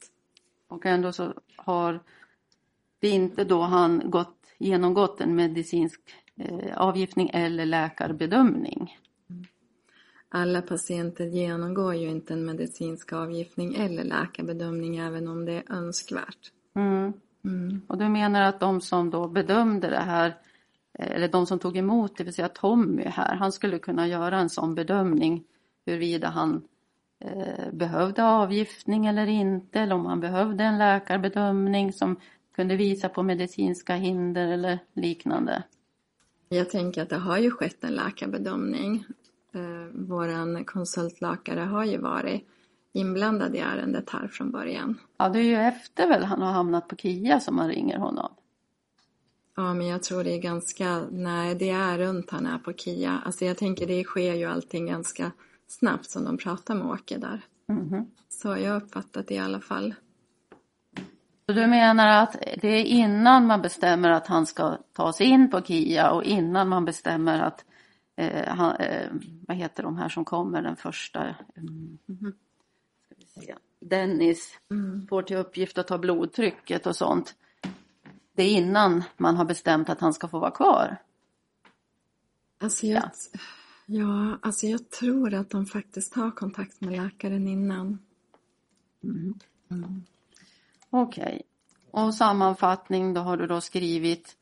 Speaker 1: Och ändå så har det inte då han gått, genomgått en medicinsk eh, avgiftning eller läkarbedömning.
Speaker 3: Alla patienter genomgår ju inte en medicinsk avgiftning eller läkarbedömning även om det är önskvärt.
Speaker 1: Mm.
Speaker 3: Mm.
Speaker 1: Och du menar att de som då bedömde det här, eh, eller de som tog emot, det vill säga Tommy här, han skulle kunna göra en sån bedömning huruvida han eh, behövde avgiftning eller inte, eller om han behövde en läkarbedömning som kunde visa på medicinska hinder eller liknande.
Speaker 3: Jag tänker att det har ju skett en läkarbedömning. Eh, våran konsultläkare har ju varit inblandad i ärendet här från början.
Speaker 1: Ja, det är ju efter väl han har hamnat på KIA som man ringer honom.
Speaker 3: Ja, men jag tror det är ganska, nej det är runt han är på KIA. Alltså jag tänker det sker ju allting ganska snabbt som de pratar med Åke där.
Speaker 1: Mhm.
Speaker 3: Så jag har uppfattat det i alla fall.
Speaker 1: Så du menar att det är innan man bestämmer att han ska tas in på KIA och innan man bestämmer att eh, han, eh, vad heter de här som kommer den första? Mm, mhm. Dennis får till uppgift att ta blodtrycket och sånt. Det är innan man har bestämt att han ska få vara kvar.
Speaker 3: Alltså jag, ja, alltså jag tror att de faktiskt har kontakt med läkaren innan.
Speaker 1: Okej. Och sammanfattning, då har du då skrivit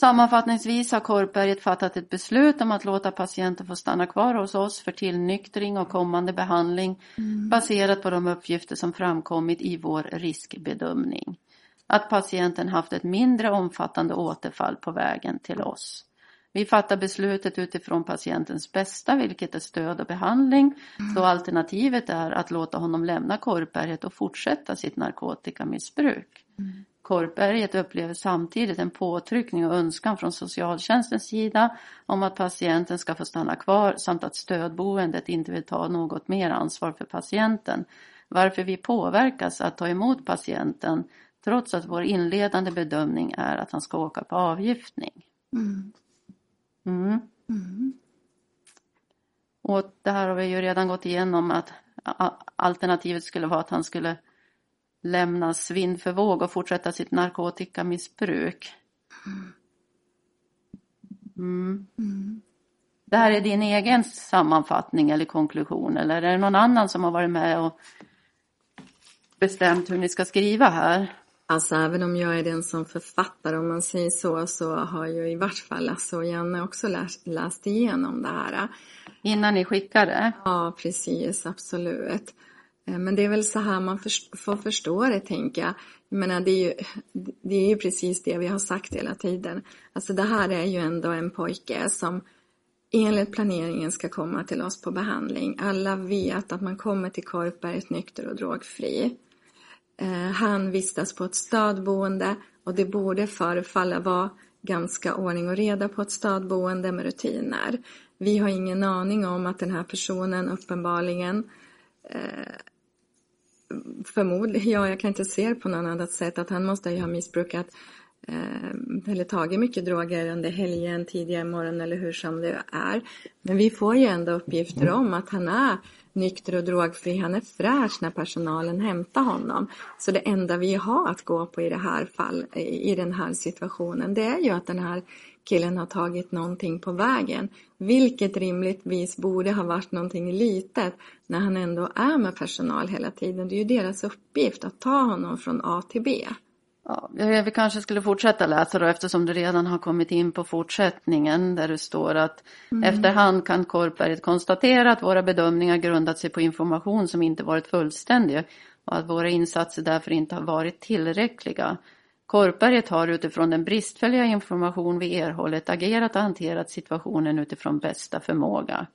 Speaker 1: Sammanfattningsvis har Korpberget fattat ett beslut om att låta patienten få stanna kvar hos oss för tillnyktring och kommande behandling baserat på de uppgifter som framkommit i vår riskbedömning. Att patienten haft ett mindre omfattande återfall på vägen till oss. Vi fattar beslutet utifrån patientens bästa, vilket är stöd och behandling. Så alternativet är att låta honom lämna Korpberget och fortsätta sitt narkotikamissbruk. Korpberget upplever samtidigt en påtryckning och önskan från socialtjänstens sida om att patienten ska få stanna kvar samt att stödboendet inte vill ta något mer ansvar för patienten. Varför vi påverkas att ta emot patienten trots att vår inledande bedömning är att han ska åka på avgiftning. Mm. Och det här har vi ju redan gått igenom att alternativet skulle vara att han skulle lämnas vind för våg och fortsätta sitt narkotikamissbruk. Mm. Det här är din egen sammanfattning eller konklusion eller är det någon annan som har varit med och bestämt hur ni ska skriva här?
Speaker 3: Alltså även om jag är den som författar om man säger så, så har ju i vart fall Lasse och Janne också läst, läst igenom det här.
Speaker 1: Innan ni skickar det?
Speaker 3: Ja, precis, absolut. Eh, men det är väl så här man för, får förstå det, tänker jag. Jag menar, det är, ju, det är ju precis det vi har sagt hela tiden. Alltså det här är ju ändå en pojke som enligt planeringen ska komma till oss på behandling. Alla vet att man kommer till Korpberget nykter och drogfri. Eh, han vistas på ett stödboende och det borde förefalla vara ganska ordning och reda på ett stödboende med rutiner. Vi har ingen aning om att den här personen uppenbarligen eh, förmodligen, ja jag kan inte se det på något annat sätt att han måste ju ha missbrukat eh, eller tagit mycket droger under helgen, tidigare morgon eller hur som det är. Men vi får ju ändå uppgifter om att han är nykter och drogfri, han är fräsch när personalen hämtar honom. Så det enda vi har att gå på i det här fall, i den här situationen, det är ju att den här killen har tagit någonting på vägen. Vilket rimligtvis borde ha varit någonting litet när han ändå är med personal hela tiden. Det är ju deras uppgift att ta honom från A till B.
Speaker 1: Ja, vi kanske skulle fortsätta läsa då eftersom du redan har kommit in på fortsättningen där det står att mm. efterhand kan Korpberget konstatera att våra bedömningar grundat sig på information som inte varit fullständig och att våra insatser därför inte har varit tillräckliga. Korpberget har utifrån den bristfälliga information vi erhållit agerat och hanterat situationen utifrån bästa förmåga.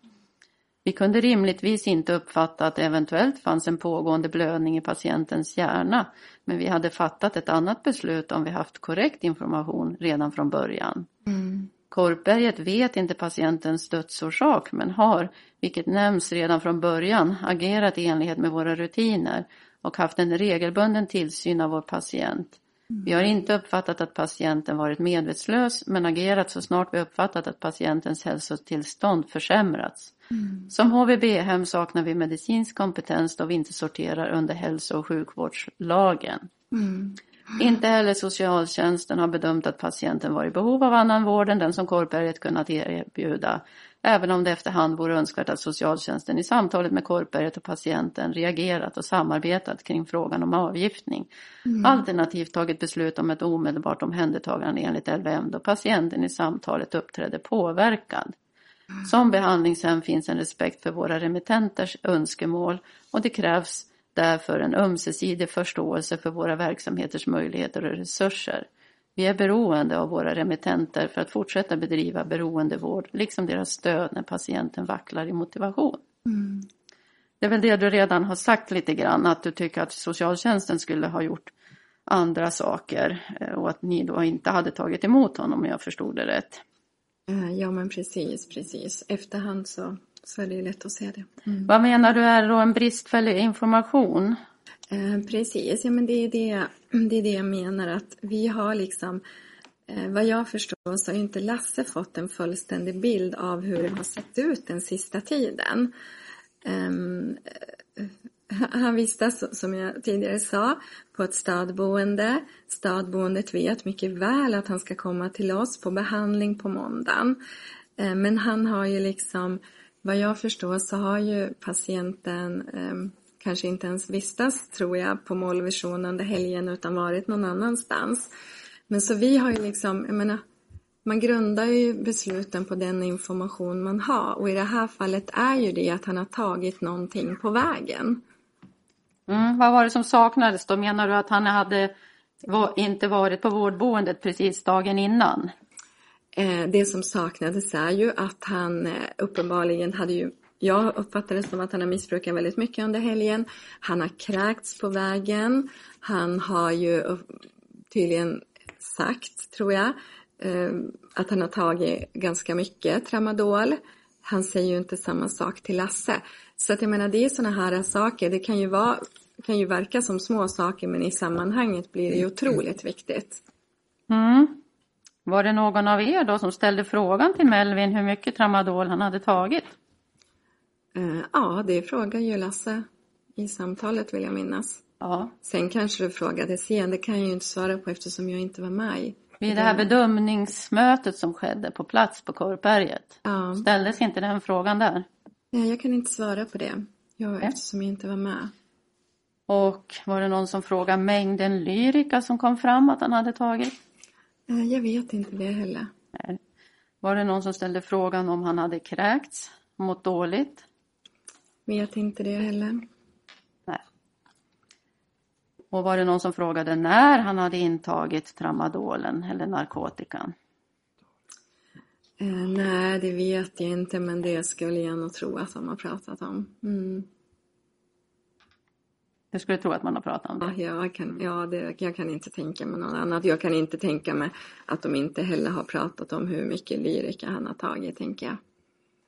Speaker 1: Vi kunde rimligtvis inte uppfatta att det eventuellt fanns en pågående blödning i patientens hjärna, men vi hade fattat ett annat beslut om vi haft korrekt information redan från början. Mm. Korpberget vet inte patientens dödsorsak men har, vilket nämns redan från början, agerat i enlighet med våra rutiner och haft en regelbunden tillsyn av vår patient. Vi har inte uppfattat att patienten varit medvetslös men agerat så snart vi uppfattat att patientens hälsotillstånd försämrats. Mm. Som HVB-hem saknar vi medicinsk kompetens då vi inte sorterar under hälso och sjukvårdslagen. Mm. Inte heller socialtjänsten har bedömt att patienten var i behov av annan vård än den som Korpberget kunnat erbjuda. Även om det efterhand vore önskvärt att socialtjänsten i samtalet med Korpberget och patienten reagerat och samarbetat kring frågan om avgiftning. Mm. Alternativt tagit beslut om ett omedelbart omhändertagande enligt LVM då patienten i samtalet uppträdde påverkad. Som behandlingshem finns en respekt för våra remittenters önskemål och det krävs därför en ömsesidig förståelse för våra verksamheters möjligheter och resurser. Vi är beroende av våra remittenter för att fortsätta bedriva beroendevård, liksom deras stöd när patienten vacklar i motivation. Mm. Det är väl det du redan har sagt lite grann, att du tycker att socialtjänsten skulle ha gjort andra saker eh, och att ni då inte hade tagit emot honom om jag förstod det rätt.
Speaker 3: Eh, ja men precis, precis. Efterhand så, så är det lätt att se det.
Speaker 1: Mm. Vad menar du är då en bristfällig information?
Speaker 3: Eh, precis, ja men det är det, det är det jag menar att vi har liksom eh, vad jag förstår så har inte Lasse fått en fullständig bild av hur det har sett ut den sista tiden. Ehm, eh, han vistas, alltså, som jag tidigare sa, på ett stadboende. Stadboendet vet mycket väl att han ska komma till oss på behandling på måndagen. Eh, men han har ju liksom, vad jag förstår så har ju patienten eh, kanske inte ens vistats, tror jag, på målvision under helgen utan varit någon annanstans. Men så vi har ju liksom, jag menar, man grundar ju besluten på den information man har och i det här fallet är ju det att han har tagit någonting på vägen.
Speaker 1: Mm, vad var det som saknades då? Menar du att han hade inte varit på vårdboendet precis dagen innan?
Speaker 3: Eh, det som saknades är ju att han eh, uppenbarligen hade ju jag uppfattar det som att han har missbrukat väldigt mycket under helgen. Han har kräkts på vägen. Han har ju tydligen sagt, tror jag, eh, att han har tagit ganska mycket tramadol. Han säger ju inte samma sak till Lasse. Så att jag menar, det är sådana här saker. Det kan ju, vara, kan ju verka som små saker men i sammanhanget blir det ju otroligt viktigt.
Speaker 1: Mm. Var det någon av er då som ställde frågan till Melvin hur mycket tramadol han hade tagit?
Speaker 3: Uh, ja, det frågar ju Lasse i samtalet vill jag minnas.
Speaker 1: Ja.
Speaker 3: Sen kanske du frågade sen, det kan jag ju inte svara på eftersom jag inte var med.
Speaker 1: Vid det här bedömningsmötet som skedde på plats på Korpberget,
Speaker 3: Ja.
Speaker 1: ställdes inte den frågan där?
Speaker 3: Nej, jag kan inte svara på det. Jag,
Speaker 1: Nej.
Speaker 3: eftersom jag inte var med.
Speaker 1: Och var det någon som frågade mängden lyrika som kom fram att han hade tagit?
Speaker 3: Eh, Jag vet inte det heller.
Speaker 1: Nej. Var det någon som ställde frågan om han hade kräkts, mått dåligt?
Speaker 3: Vet inte det heller.
Speaker 1: Nej. Och var det någon som frågade när han hade intagit tramadolen eller narkotikan?
Speaker 3: Eh, nej, det vet jag inte, men det skulle jag nog tro att de har pratat om. Mm.
Speaker 1: Jag skulle tro att man har pratat om det.
Speaker 3: Ja, jag, kan, ja det, jag kan inte tänka mig något annat. Jag kan inte tänka mig att de inte heller har pratat om hur mycket lyrika han har tagit, tänker jag.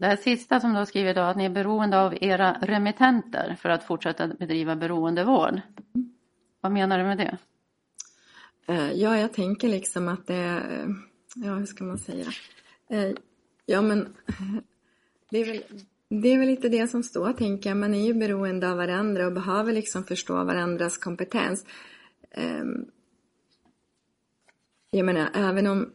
Speaker 1: Det här sista som du har skrivit då, att ni är beroende av era remittenter för att fortsätta bedriva beroendevård. Vad menar du med det?
Speaker 3: Eh, ja, jag tänker liksom att det är, ja hur ska man säga? Eh, ja, men det är väl, det är väl lite det som står, tänker jag. Man är ju beroende av varandra och behöver liksom förstå varandras kompetens. Ehm, jag menar, även om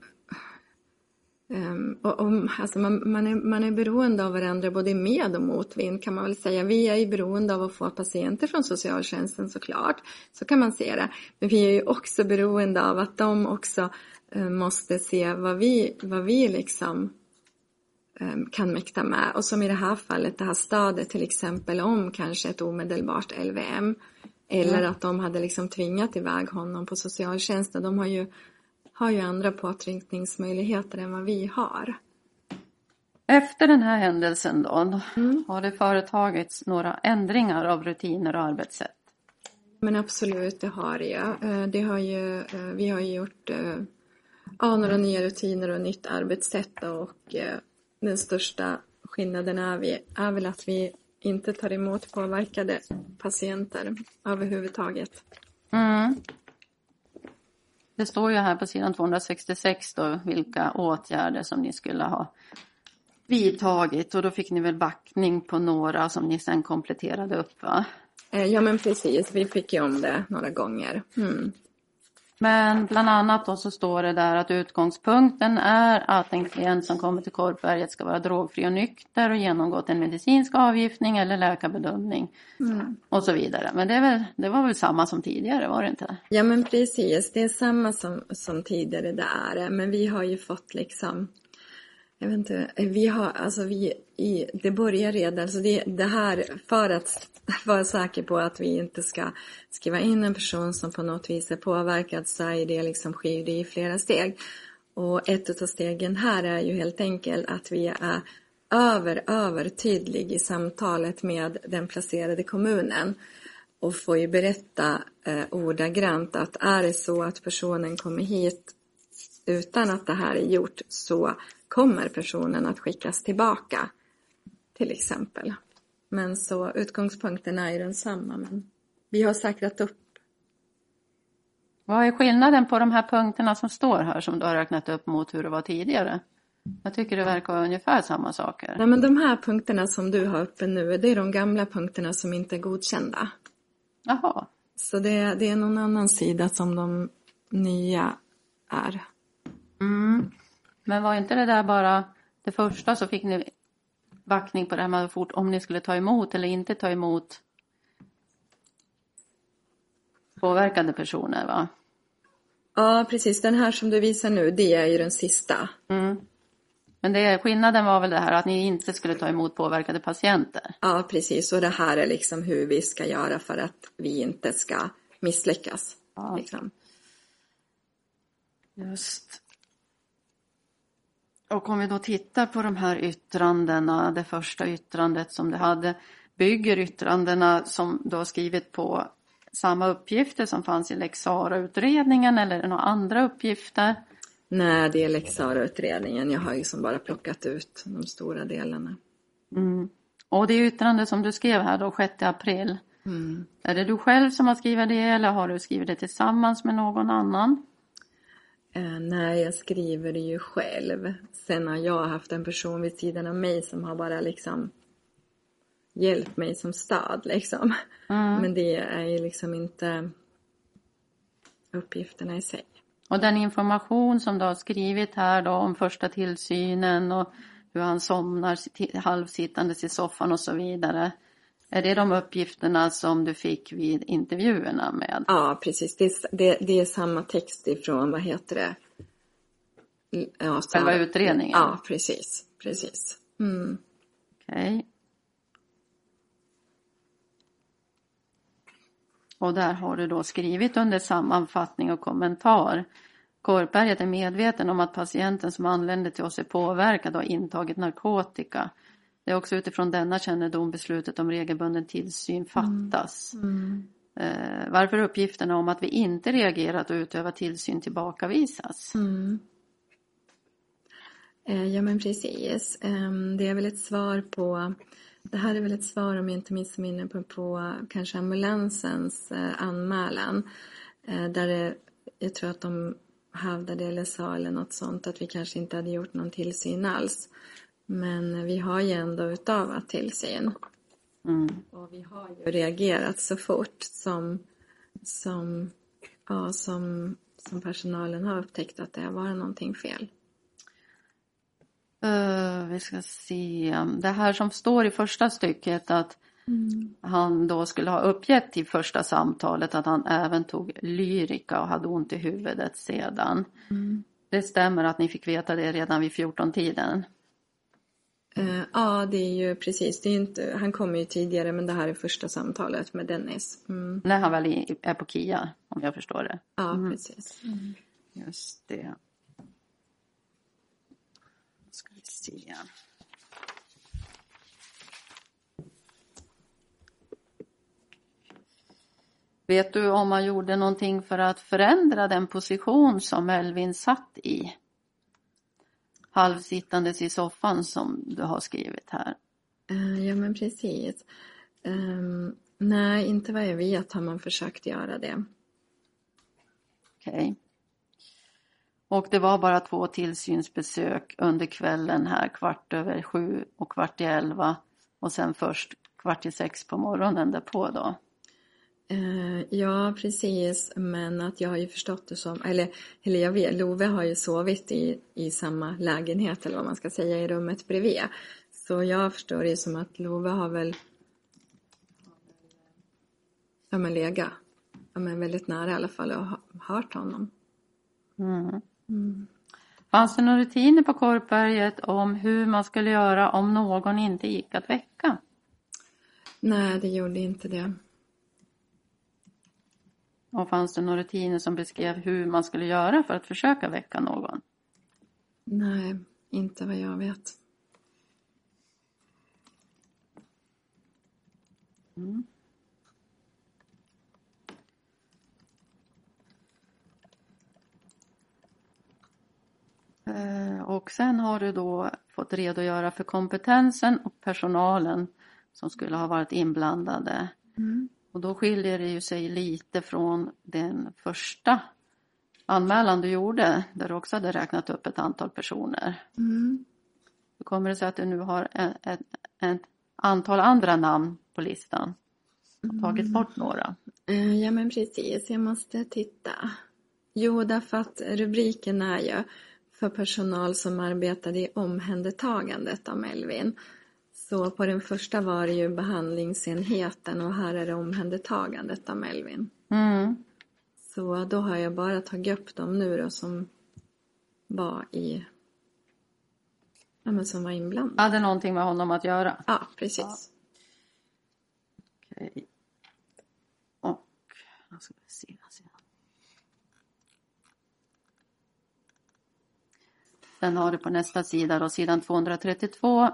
Speaker 3: Um, och, om, alltså man, man, är, man är beroende av varandra både med och motvind kan man väl säga. Vi är ju beroende av att få patienter från socialtjänsten såklart. Så kan man se det. Men vi är ju också beroende av att de också eh, måste se vad vi, vad vi liksom eh, kan mäkta med. Och som i det här fallet, det här stödet till exempel om kanske ett omedelbart LVM. Eller att de hade liksom tvingat iväg honom på socialtjänsten. De har ju har ju andra påtryckningsmöjligheter än vad vi har.
Speaker 1: Efter den här händelsen då, har det företagits några ändringar av rutiner och arbetssätt?
Speaker 3: Men absolut, det har jag. Eh, Det har ju, eh, vi har ju gjort eh, ja, några nya rutiner och nytt arbetssätt och eh, den största skillnaden är, vi, är väl att vi inte tar emot påverkade patienter överhuvudtaget.
Speaker 1: Mm. Det står ju här på sidan 266 då vilka åtgärder som ni skulle ha vidtagit och då fick ni väl backning på några som ni sen kompletterade upp va?
Speaker 3: Eh, ja men precis, vi fick ju om det några gånger. Mm.
Speaker 1: Men bland annat då så står det där att utgångspunkten är att en klient som kommer till Korpberget ska vara drogfri och nykter och genomgått en medicinsk avgiftning eller läkarbedömning och så vidare. Men det, är väl, det var väl samma som tidigare, var det inte?
Speaker 3: Ja men precis, det är samma som, som tidigare det är det. Men vi har ju fått liksom jag vet inte, vi har, alltså vi, i, det börjar redan, alltså det, det här, för att vara säker på att vi inte ska skriva in en person som på något vis är påverkad så är det liksom sker det i flera steg. Och ett av stegen här är ju helt enkelt att vi är över, övertydlig i samtalet med den placerade kommunen och får ju berätta eh, ordagrant att är det så att personen kommer hit utan att det här är gjort så kommer personen att skickas tillbaka. Till exempel. Men så utgångspunkten är ju densamma. Men vi har säkrat upp.
Speaker 1: Vad är skillnaden på de här punkterna som står här som du har räknat upp mot hur det var tidigare? Jag tycker det verkar vara ungefär samma saker.
Speaker 3: Nej, men de här punkterna som du har uppe nu, det är de gamla punkterna som inte är godkända.
Speaker 1: Jaha,
Speaker 3: Så det, det är någon annan sida som de nya är.
Speaker 1: Mm. Men var inte det där bara det första så fick ni backning på det här med fort om ni skulle ta emot eller inte ta emot påverkade personer va?
Speaker 3: Ja, precis. Den här som du visar nu, det är ju den sista.
Speaker 1: Mm. Men det, skillnaden var väl det här att ni inte skulle ta emot påverkade patienter?
Speaker 3: Ja, precis. Och det här är liksom hur vi ska göra för att vi inte ska misslyckas.
Speaker 1: Ja.
Speaker 3: Liksom.
Speaker 1: Just. Och om vi då tittar på de här yttrandena, det första yttrandet som du hade, bygger yttrandena som du har skrivit på samma uppgifter som fanns i Lex Sarah-utredningen eller är det några andra uppgifter?
Speaker 3: Nej, det är Lex Sarah-utredningen. Jag har ju som bara plockat ut de stora delarna.
Speaker 1: Mm. Och det yttrande som du skrev här då, 6 april,
Speaker 3: Mm.
Speaker 1: är det du själv som har skrivit det eller har du skrivit det tillsammans med någon annan?
Speaker 3: Eh, nej, jag skriver det ju själv. Sen har jag haft en person vid sidan av mig som har bara liksom hjälpt mig som stöd liksom.
Speaker 1: Mm.
Speaker 3: Men det är ju liksom inte uppgifterna i sig.
Speaker 1: Och den information som du har skrivit här då om första tillsynen och hur han somnar sitt- halvsittandes i soffan och så vidare. Är det de uppgifterna som du fick vid intervjuerna med?
Speaker 3: Ja, precis. Det är, det, det är samma text ifrån, vad heter det? Ja,
Speaker 1: Själva utredningen?
Speaker 3: Ja, precis. Precis. Mm.
Speaker 1: Okej. Och där har du då skrivit under sammanfattning och kommentar. Korpberget är medveten om att patienten som anländer till oss är påverkad och har intagit narkotika. Det är också utifrån denna kännedom beslutet om regelbunden tillsyn fattas. Eh, varför uppgifterna om att vi inte reagerat och utövat tillsyn tillbakavisas?
Speaker 3: Mm. Eh, Ja men precis. Ehm, Det är väl ett svar på Det här är väl ett svar om jag inte missminner på, på kanske ambulansens eh, anmälan. Där det, jag tror att de hävdade eller sa eller något sånt att vi kanske inte hade gjort någon tillsyn alls. Men vi har ju ändå utövat tillsyn.
Speaker 1: Mm.
Speaker 3: Och vi har ju reagerat så fort som, som, ja, som, som personalen har upptäckt att det har varit någonting fel.
Speaker 1: Eh, vi ska se. Det här som står i första stycket att han då skulle ha uppgett i första samtalet att han även tog lyrika och hade ont i huvudet sedan. Det stämmer att ni fick veta det redan vid 14-tiden.
Speaker 3: Eh, ja, det är ju precis. Det är inte, han kommer ju tidigare, men det här är första samtalet med Dennis. Mm.
Speaker 1: När han väl är på KIA, om jag förstår det.
Speaker 3: Ja, precis.
Speaker 1: Just det. Ska vi se. Vet du om man gjorde någonting för att förändra den position som Melvin satt i? Halvsittandes i soffan som du har skrivit här.
Speaker 3: Eh, ja, men precis. Ehm, nej, inte vad jag vet har man försökt göra det.
Speaker 1: Okej. Och det var bara två tillsynsbesök under kvällen här, kvart över sju och kvart i elva. Och sen först kvart i sex på morgonen därpå då.
Speaker 3: Eh, ja, precis. Men att jag har ju förstått det som, eller, eller jag vet, Love har ju sovit i, i samma lägenhet, eller vad man ska säga, i rummet bredvid. Så jag förstår det som att Love har väl, ja men lega, ja men väldigt nära i alla fall och hört honom.
Speaker 1: Mm. Fanns det några rutiner på Korpberget om hur man skulle göra om någon inte gick att väcka?
Speaker 3: Nej, det gjorde inte det.
Speaker 1: Och fanns det några rutiner som beskrev hur man skulle göra för att försöka väcka någon?
Speaker 3: Nej, inte vad jag vet.
Speaker 1: Eh, Och sen har du då fått redogöra för kompetensen och personalen som skulle ha varit inblandade. Och då skiljer det ju sig lite från den första anmälan du gjorde där du också hade räknat upp ett antal personer. Hur kommer det sig att du nu har ett, ett, antal andra namn på listan och tagit bort några?
Speaker 3: Eh, Ja men precis, jag måste titta. Jo, därför att rubriken är ju för personal som arbetade i omhändertagandet av Melvin. Så på den första var det ju behandlingsenheten och här är det omhändertagandet av Melvin.
Speaker 1: Mm.
Speaker 3: Så då har jag bara tagit upp dem nu då som var i Ja, men som var inblandade.
Speaker 1: Hade någonting med honom att göra?
Speaker 3: Ja, precis.
Speaker 1: Okej. Och, jag ska se, se. Sen har du på nästa sida då, sidan 232 eh,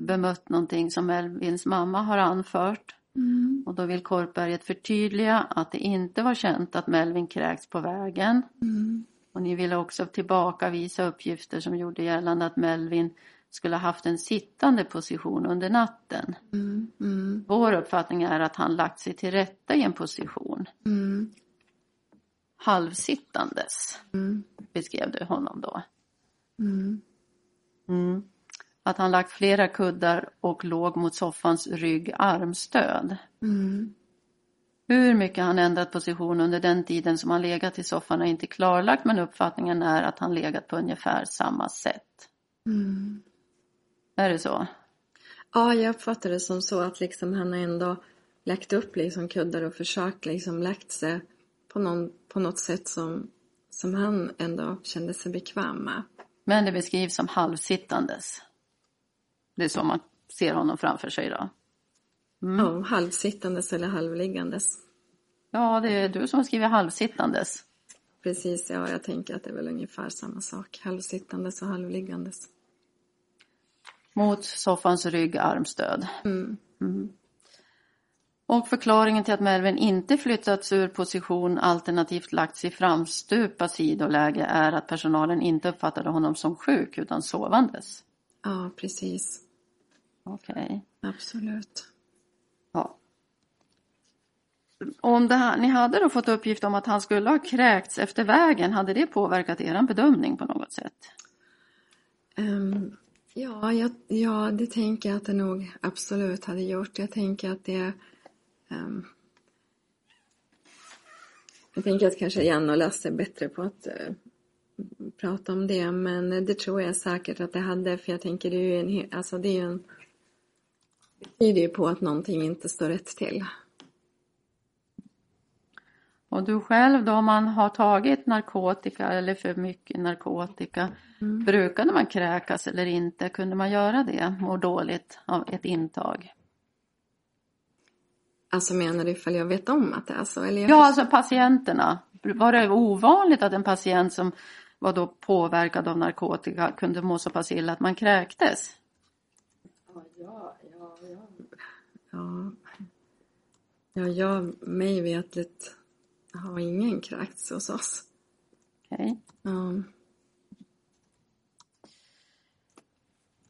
Speaker 1: bemött någonting som Elvins mamma har anfört.
Speaker 3: Mm.
Speaker 1: Och då vill Korpberget förtydliga att det inte var känt att Melvin kräkts på vägen.
Speaker 3: Mm.
Speaker 1: Och ni ville också tillbakavisa uppgifter som gjorde gällande att Melvin skulle ha haft en sittande position under natten.
Speaker 3: Mm. Mm.
Speaker 1: Vår uppfattning är att han lagt sig till rätta i en position.
Speaker 3: Mm.
Speaker 1: Halvsittandes,
Speaker 3: Mm.
Speaker 1: beskrev du honom då. Att han lagt flera kuddar och låg mot soffans rygg armstöd.
Speaker 3: Mm.
Speaker 1: Hur mycket han ändrat position under den tiden som han legat i soffan är inte klarlagt men uppfattningen är att han legat på ungefär samma sätt.
Speaker 3: Mm.
Speaker 1: Är det så?
Speaker 3: Ja, jag uppfattar det som så att liksom han har ändå lagt upp liksom kuddar och försökt liksom lagt sig på, någon, på något sätt som, som han ändå kände sig bekväm med.
Speaker 1: Men det beskrivs som halvsittandes. Det är så man ser honom framför sig då. Mm.
Speaker 3: Ja, halvsittandes eller halvliggandes.
Speaker 1: Ja, det är du som skriver halvsittandes.
Speaker 3: Precis, ja, jag tänker att det är väl ungefär samma sak. Halvsittandes och halvliggandes.
Speaker 1: Mot soffans rygg armstöd.
Speaker 3: Mm.
Speaker 1: Mm. Och förklaringen till att Melvin inte flyttats ur position alternativt lagts i framstupa sidoläge är att personalen inte uppfattade honom som sjuk utan sovandes.
Speaker 3: Ja, precis.
Speaker 1: Okej.
Speaker 3: Absolut.
Speaker 1: Ja. Om det här, ni hade då fått uppgift om att han skulle ha kräkts efter vägen, hade det påverkat er bedömning på något sätt?
Speaker 3: Ehm, ja, jag, ja, det tänker jag att det nog absolut hade gjort. Jag tänker att det... ehm, jag tänker att kanske Janne och Lasse är bättre på att eh, prata om det, men det tror jag säkert att det hade, för jag tänker det är ju en, alltså det är en... Det tyder ju på att någonting inte står rätt till.
Speaker 1: Och du själv då, om man har tagit narkotika eller för mycket narkotika, brukade man kräkas eller inte? Kunde man göra det, må dåligt av ett intag?
Speaker 3: Alltså menar du ifall jag vet om att det är så? Eller jag
Speaker 1: Ja, alltså patienterna. Var det ovanligt att en patient som var då påverkad av narkotika kunde må så pass illa att man kräktes?
Speaker 3: Ja, ja, ja, ja. Ja, ja jag, mig vetligt har ingen kräkts hos oss.
Speaker 1: Okej.
Speaker 3: Ja.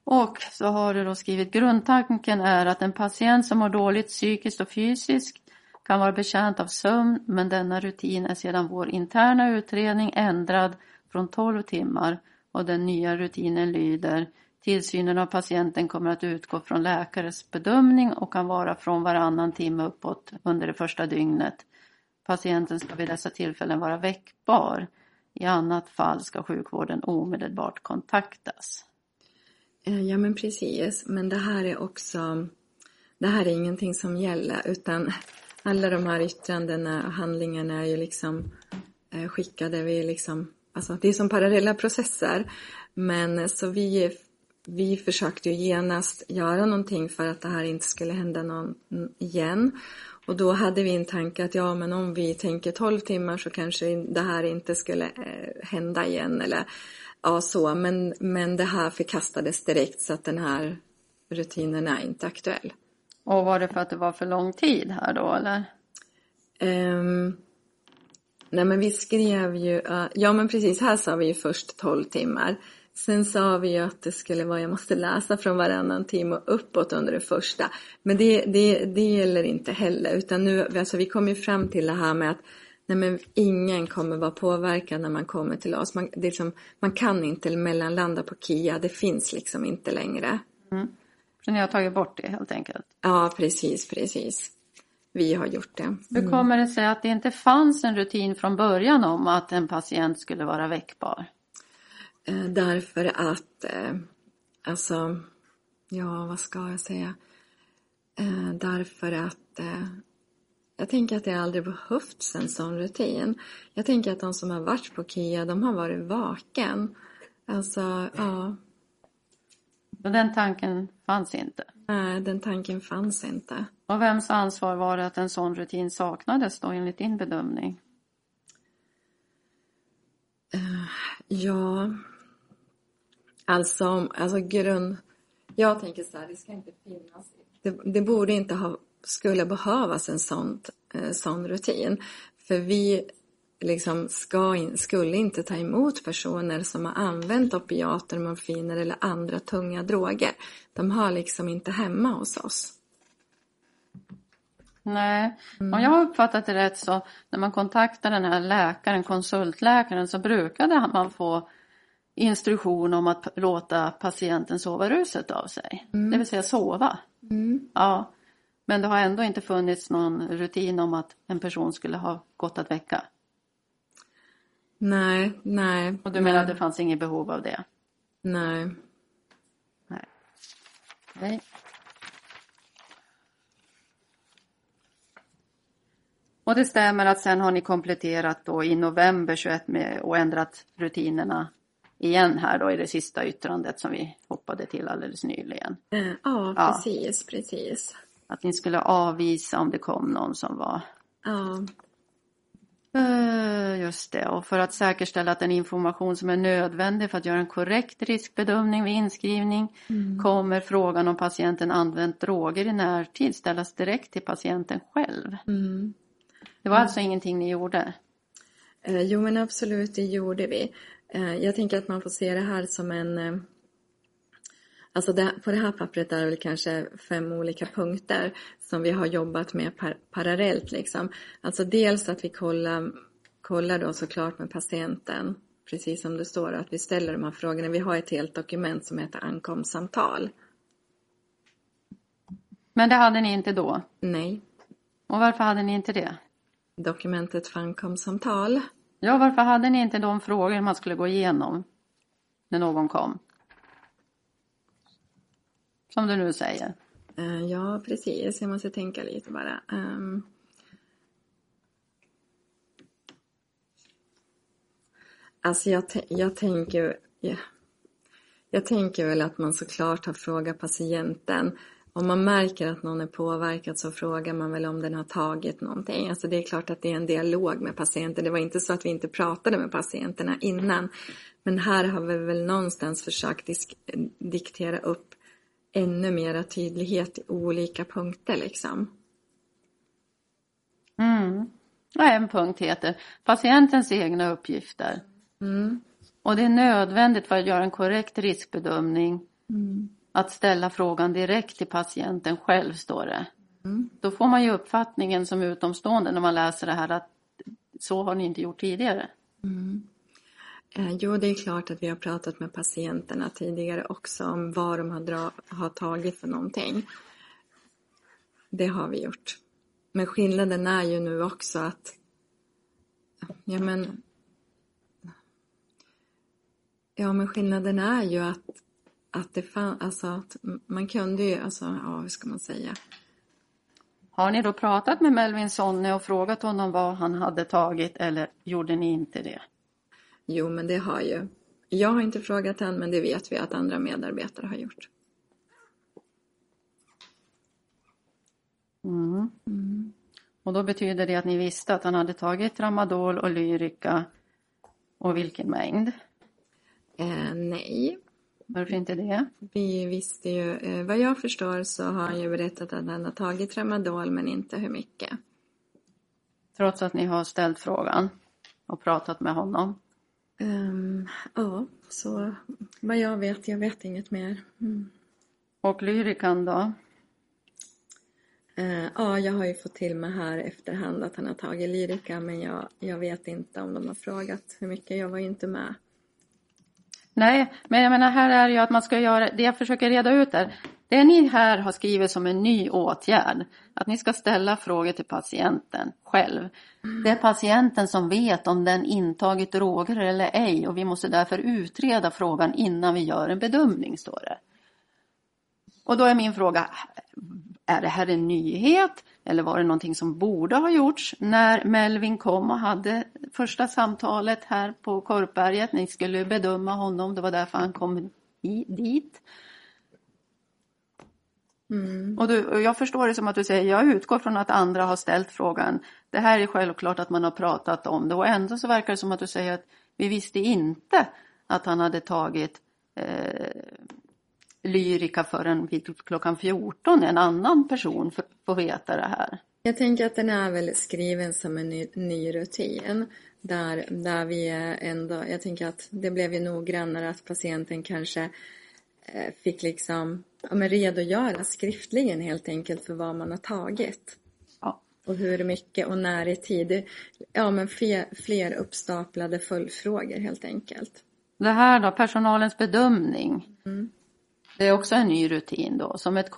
Speaker 1: Och så har du då skrivit grundtanken är att en patient som mår dåligt psykiskt och fysiskt kan vara betjänt av sömn men denna rutin är sedan vår interna utredning ändrad från 12 timmar och den nya rutinen lyder Tillsynen av patienten kommer att utgå från läkares bedömning och kan vara från varannan timme uppåt under det första dygnet. Patienten ska vid dessa tillfällen vara väckbar. I annat fall ska sjukvården omedelbart kontaktas.
Speaker 3: Eh, ja, men precis. Men det här är också... Det här är ingenting som gäller, utan alla de här yttrandena och handlingarna är ju liksom eh, skickade. Vi är liksom, alltså, det är som parallella processer. Men så vi, vi försökte ju genast göra någonting för att det här inte skulle hända någon igen. Och då hade vi en tanke att ja, men om vi tänker 12 timmar så kanske det här inte skulle eh, hända igen eller ja, så. Men, men det här förkastades direkt så att den här rutinen är inte aktuell.
Speaker 1: Och var det för att det var för lång tid här då eller?
Speaker 3: Ehm, nej men vi skrev ju, ja men precis här sa vi ju först 12 timmar. Sen sa vi ju att det skulle vara, jag måste läsa från varannan timme och uppåt under det första. Men det, det, det gäller inte heller utan nu, alltså vi kom ju fram till det här med att nej men ingen kommer vara påverkad när man kommer till oss. Man, det är liksom, man kan inte mellanlanda på KIA, det finns liksom inte längre.
Speaker 1: Så ni har tagit bort det helt enkelt.
Speaker 3: Ja precis, precis. Vi har gjort det.
Speaker 1: Hur kommer det sig att det inte fanns en rutin från början om att en patient skulle vara väckbar?
Speaker 3: Eh, därför att, eh, alltså, ja vad ska jag säga? Eh, därför att, eh, jag tänker att det aldrig behövts en sån rutin. Jag tänker att de som har varit på KIA, de har varit vaken. Alltså, ja.
Speaker 1: Och den tanken fanns inte.
Speaker 3: Nej, den tanken fanns inte.
Speaker 1: Och vems ansvar var det att en sån rutin saknades då enligt din bedömning?
Speaker 3: Eh, ja, alltså, alltså grund... Jag tänker så här, det ska inte finnas... Det, det borde inte ha, skulle behövas en sån, eh, sån rutin. För vi liksom ska in, skulle inte ta emot personer som har använt opiater, morfiner eller andra tunga droger. De har liksom inte hemma hos oss.
Speaker 1: Nej, om jag har uppfattat det rätt så när man kontaktar den här läkaren, konsultläkaren, så brukade man få instruktion om att låta patienten sova ruset av sig. Det vill säga sova. Ja. Men det har ändå inte funnits någon rutin om att en person skulle ha gått att väcka.
Speaker 3: Nej, nej.
Speaker 1: Och du menar att det fanns inget behov av det?
Speaker 3: Nej.
Speaker 1: Nej. Nej. Och det stämmer att sen har ni kompletterat då i november 21 med och ändrat rutinerna igen här då i det sista yttrandet som vi hoppade till alldeles nyligen.
Speaker 3: Eh, Ja,
Speaker 1: Ja.
Speaker 3: precis, precis.
Speaker 1: Att ni skulle avvisa om det kom någon som var
Speaker 3: Ja,
Speaker 1: Eh, Just det, och för att säkerställa att den information som är nödvändig för att göra en korrekt riskbedömning vid inskrivning kommer frågan om patienten använt droger i närtid ställas direkt till patienten själv.
Speaker 3: mm.
Speaker 1: Det var alltså ingenting ni gjorde?
Speaker 3: Eh, Jo men absolut, det gjorde vi. Eh, Jag tänker att man får se det här som en... eh, Alltså det, på det här pappret är det väl kanske fem olika punkter som vi har jobbat med par, parallellt. Liksom. Alltså dels att vi kollar, kollar då såklart med patienten, precis som det står, att vi ställer de här frågorna. Vi har ett helt dokument som heter ankomstsamtal.
Speaker 1: Men det hade ni inte då?
Speaker 3: Nej,
Speaker 1: Och varför hade ni inte det?
Speaker 3: Dokumentet ankomstsamtal.
Speaker 1: Ja, varför hade ni inte de frågor man skulle gå igenom när någon kom? Som du nu säger.
Speaker 3: Eh, Ja, precis. Jag måste tänka lite bara. Ehm. Alltså jag, jag tänker... ja. Jag tänker väl att man såklart har frågat patienten. Om man märker att någon är påverkad så frågar man väl om den har tagit någonting. Alltså det är klart att det är en dialog med patienten. Det var inte så att vi inte pratade med patienterna innan. Men här har vi väl någonstans försökt disk- diktera upp ännu mera tydlighet i olika punkter liksom.
Speaker 1: Mm. Och en punkt heter patientens egna uppgifter. Och det är nödvändigt för att göra en korrekt riskbedömning att ställa frågan direkt till patienten själv, står det. Då får man ju uppfattningen som utomstående när man läser det här att så har ni inte gjort tidigare.
Speaker 3: Eh, Jo, det är klart att vi har pratat med patienterna tidigare också om vad de har, dra- har tagit för någonting. Det har vi gjort. Men skillnaden är ju nu också att ja men Ja men skillnaden är ju att att det fann, alltså att man kunde ju, alltså ja hur ska man säga?
Speaker 1: Har ni då pratat med Melvin Sonne och frågat honom vad han hade tagit eller gjorde ni inte det?
Speaker 3: Jo men det har ju, jag har inte frågat han men det vet vi att andra medarbetare har gjort.
Speaker 1: Mm. Och då betyder det att ni visste att han hade tagit tramadol och Lyrica och vilken mängd?
Speaker 3: Eh, nej,
Speaker 1: Varför inte det?
Speaker 3: Vi visste ju, eh, vad jag förstår så har han ju berättat att han har tagit tramadol men inte hur mycket.
Speaker 1: Trots att ni har ställt frågan och pratat med honom.
Speaker 3: Ehm, ja, så vad jag vet, jag vet inget mer. Mm.
Speaker 1: Och Lyrikan då?
Speaker 3: Eh, ja, jag har ju fått till mig här efterhand att han har tagit lyrika men jag, jag vet inte om de har frågat hur mycket, jag var ju inte med.
Speaker 1: Nej, men jag menar här är det ju att man ska göra, det jag försöker reda ut är, det ni här har skrivit som en ny åtgärd, att ni ska ställa frågor till patienten själv. Det är patienten som vet om den intagit droger eller ej och vi måste därför utreda frågan innan vi gör en bedömning, står det. Och då är min fråga, är det här en nyhet eller var det någonting som borde ha gjorts när Melvin kom och hade första samtalet här på Korpberget? Ni skulle bedöma honom, det var därför han kom i, dit. Mm. Och, du, och jag förstår det som att du säger, jag utgår från att andra har ställt frågan. Det här är självklart att man har pratat om det och ändå så verkar det som att du säger att vi visste inte att han hade tagit eh, lyrika förrän vid klockan 14 en annan person får veta det här.
Speaker 3: Jag tänker att den är väl skriven som en ny, ny rutin. Där, där vi ändå, jag tänker att det blev ju noggrannare att patienten kanske eh, fick liksom ja, men redogöra skriftligen helt enkelt för vad man har tagit. Ja. Och hur mycket och när i tid. Ja, men fler, fler uppstaplade följdfrågor helt enkelt.
Speaker 1: Det här då, personalens bedömning. Mm. Det är också en ny rutin då. Som ett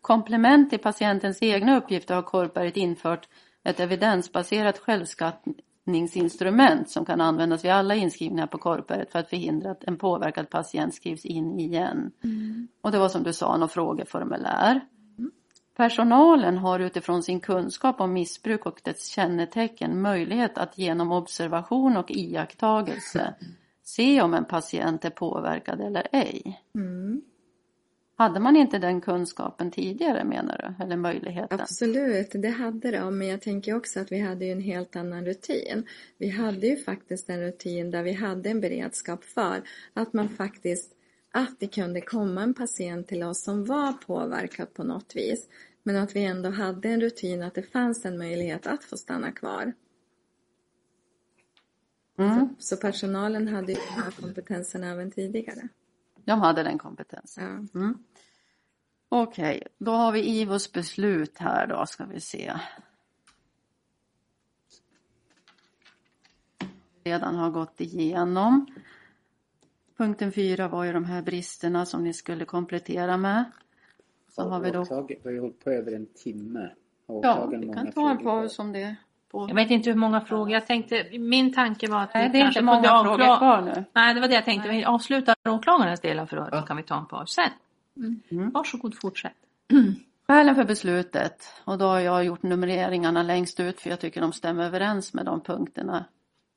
Speaker 1: komplement till patientens egna uppgifter har Korpberget infört ett evidensbaserat självskattningsinstrument som kan användas vid alla inskrivningar på Korpberget för att förhindra att en påverkad patient skrivs in igen. Mm. Och det var som du sa, något frågeformulär. Personalen har utifrån sin kunskap om missbruk och dess kännetecken möjlighet att genom observation och iakttagelse se om en patient är påverkad eller ej. Mm. Hade man inte den kunskapen tidigare menar du? Eller möjligheten?
Speaker 3: Absolut, det hade de. Men jag tänker också att vi hade en helt annan rutin. Vi hade ju faktiskt en rutin där vi hade en beredskap för att man faktiskt att det kunde komma en patient till oss som var påverkad på något vis. Men att vi ändå hade en rutin att det fanns en möjlighet att få stanna kvar. Mm. Så, så, personalen hade ju den här kompetensen även tidigare.
Speaker 1: De hade den kompetensen. Ja. Mm. Okej, okay. då har vi IVOs beslut här då, ska vi se. Redan har gått igenom. Punkten fyra var ju de här bristerna som ni skulle komplettera med.
Speaker 4: Så har vi då... Vi har hållit på över en timme.
Speaker 1: Ja, vi kan ta en paus om det
Speaker 5: på... Jag vet inte hur många frågor. Jag tänkte, min tanke var att
Speaker 1: Nej, det är inte många frågor kvar nu.
Speaker 5: Nej, det var det jag tänkte. Vi avslutar åklagarens del för då, ja. kan vi ta en paus sen. Mm. Varsågod, fortsätt.
Speaker 1: Skälen för beslutet, och då har jag gjort numreringarna längst ut för jag tycker de stämmer överens med de punkterna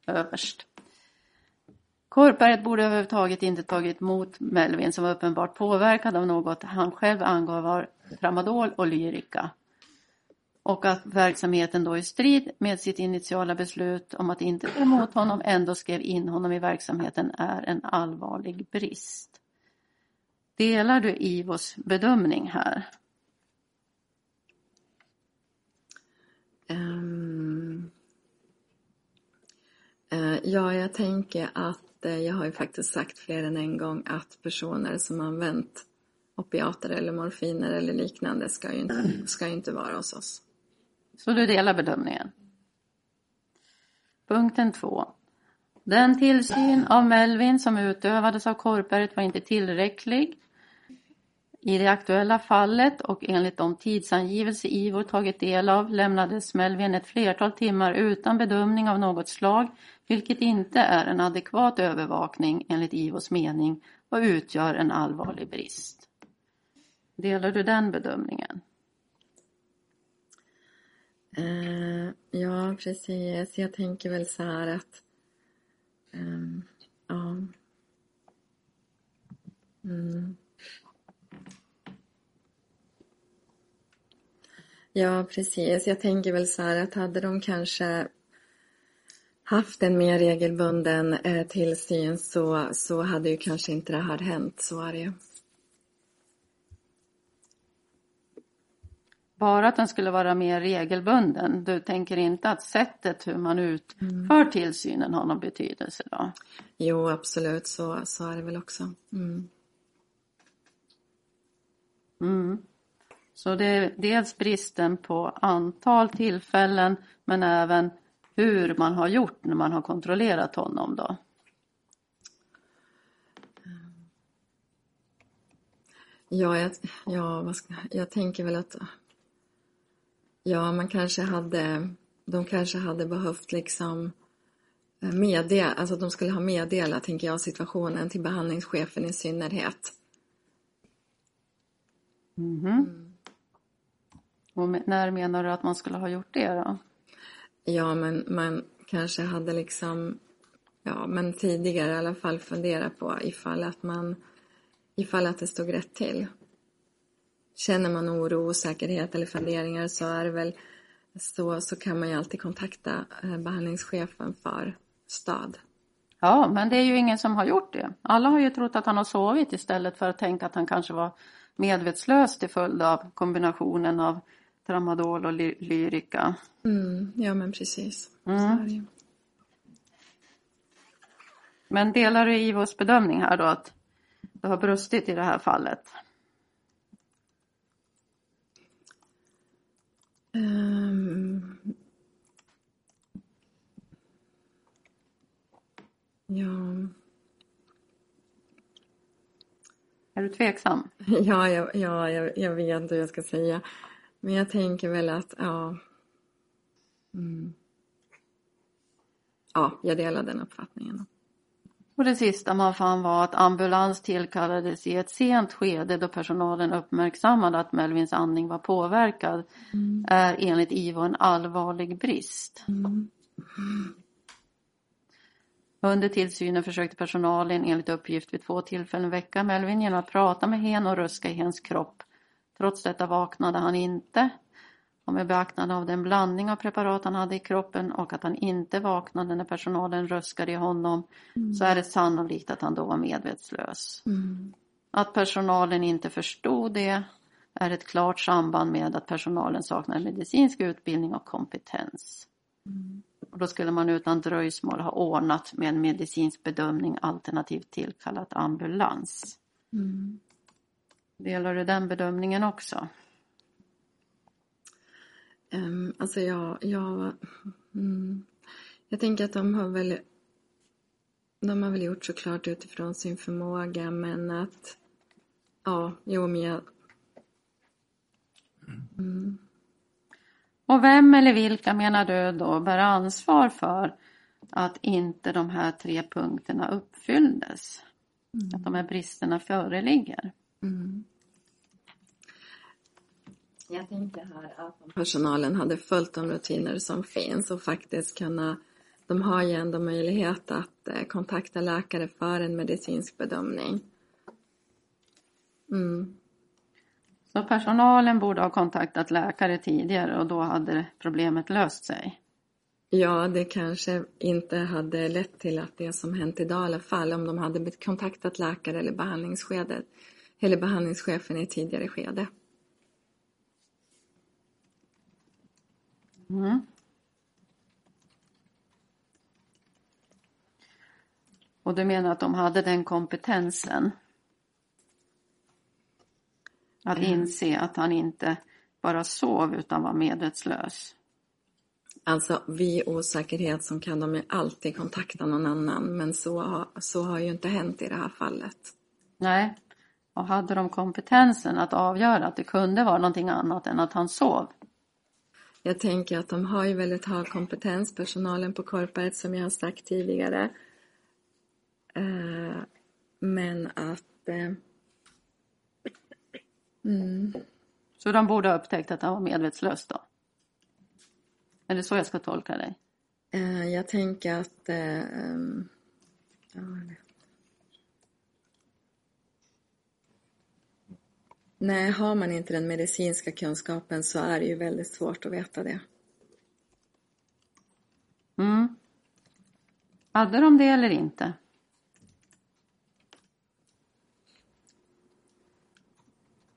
Speaker 1: överst. Korpberget borde överhuvudtaget inte tagit emot Melvin som var uppenbart påverkad av något han själv angav var tramadol och lyrika och att verksamheten då i strid med sitt initiala beslut om att inte ta emot honom ändå skrev in honom i verksamheten är en allvarlig brist. Delar du IVOs bedömning här? Um,
Speaker 3: uh, ja, jag tänker att uh, jag har ju faktiskt sagt fler än en gång att personer som använt opiater eller morfiner eller liknande ska ju inte, ska ju inte vara hos oss.
Speaker 1: Så du delar bedömningen? Punkten 2. Den tillsyn av Melvin som utövades av Korpberget var inte tillräcklig. I det aktuella fallet och enligt de tidsangivelser IVO tagit del av lämnades Melvin ett flertal timmar utan bedömning av något slag, vilket inte är en adekvat övervakning enligt IVOs mening och utgör en allvarlig brist. Delar du den bedömningen?
Speaker 3: Eh, ja, precis. Jag tänker väl så här att... Eh, ja. Mm. Ja, precis. Jag tänker väl så här att hade de kanske haft en mer regelbunden eh, tillsyn så, så hade ju kanske inte det här hänt. Så är det ju.
Speaker 1: Bara att den skulle vara mer regelbunden. Du tänker inte att sättet hur man utför mm. tillsynen har någon betydelse då?
Speaker 3: Jo, absolut. Så, så är det väl också. Mm.
Speaker 1: Mm. Så det är dels bristen på antal tillfällen men även hur man har gjort när man har kontrollerat honom då?
Speaker 3: Ja, jag, ja jag tänker väl att Ja, man kanske hade, de kanske hade behövt liksom eh, meddela, alltså de skulle ha meddelat, tänker jag, situationen till behandlingschefen i synnerhet.
Speaker 1: Mm. Mm. Och när menar du att man skulle ha gjort det då?
Speaker 3: Ja, men man kanske hade liksom, ja, men tidigare i alla fall funderat på ifall att man, ifall att det stod rätt till. Känner man oro, osäkerhet eller funderingar så är det väl så, så kan man ju alltid kontakta eh, behandlingschefen för STAD.
Speaker 1: Ja, men det är ju ingen som har gjort det. Alla har ju trott att han har sovit istället för att tänka att han kanske var medvetslös till följd av kombinationen av tramadol och ly lyrika.
Speaker 3: Mm, ja, men precis.
Speaker 1: Mm. Men delar du Ivos bedömning här då att det har brustit i det här fallet?
Speaker 3: Um, ja.
Speaker 1: Är du tveksam?
Speaker 3: Ja, jag, ja jag, jag vet hur jag ska säga. Men jag tänker väl att, ja. Mm. Ja, jag delar den uppfattningen.
Speaker 1: Och det sista man fann var att ambulans tillkallades i ett sent skede då personalen uppmärksammade att Melvins andning var påverkad mm. är enligt IVO en allvarlig brist. Mm. Under tillsynen försökte personalen enligt uppgift vid två tillfällen väcka Melvin genom att prata med hen och ruska i hens kropp. Trots detta vaknade han inte. Och med beaktande av den blandning av preparat han hade i kroppen och att han inte vaknade när personalen röskade i honom mm. så är det sannolikt att han då var medvetslös. Mm. Att personalen inte förstod det är ett klart samband med att personalen saknar medicinsk utbildning och kompetens. Mm. Och då skulle man utan dröjsmål ha ordnat med en medicinsk bedömning alternativt tillkallat ambulans. Mm. Delar du den bedömningen också?
Speaker 3: Um, alltså jag, jag, mm, jag tänker att de har väl de har väl gjort såklart utifrån sin förmåga men att ja, jo men jag
Speaker 1: mm. Och vem eller vilka menar du då bär ansvar för att inte de här tre punkterna uppfylldes? Mm. Att de här bristerna föreligger? Mm.
Speaker 3: Jag tänker här att personalen hade följt de rutiner som finns och faktiskt kunna de har ju ändå möjlighet att eh, kontakta läkare för en medicinsk bedömning.
Speaker 1: Mm. Så personalen borde ha kontaktat läkare tidigare och då hade problemet löst sig?
Speaker 3: Ja, det kanske inte hade lett till att det som hänt idag i alla fall, om de hade kontaktat läkare eller behandlingsskedet, eller behandlingschefen i tidigare skede.
Speaker 1: Mm. Och du menar att de hade den kompetensen? Att mm. inse att han inte bara sov utan var medvetslös?
Speaker 3: Alltså vid osäkerhet så kan de ju alltid kontakta någon annan men så, så har ju inte hänt i det här fallet.
Speaker 1: Nej, och hade de kompetensen att avgöra att det kunde vara någonting annat än att han sov?
Speaker 3: Jag tänker att de har ju väldigt hög kompetens, personalen på korparet som jag har sagt tidigare. Eh, men att... Eh,
Speaker 1: mm. Så de borde ha upptäckt att han var medvetslös då? Är det så jag ska tolka dig?
Speaker 3: Eh, jag tänker att... Um, ja, Nej, har man inte den medicinska kunskapen så är det ju väldigt svårt att veta det.
Speaker 1: Mm. Hade de det eller inte?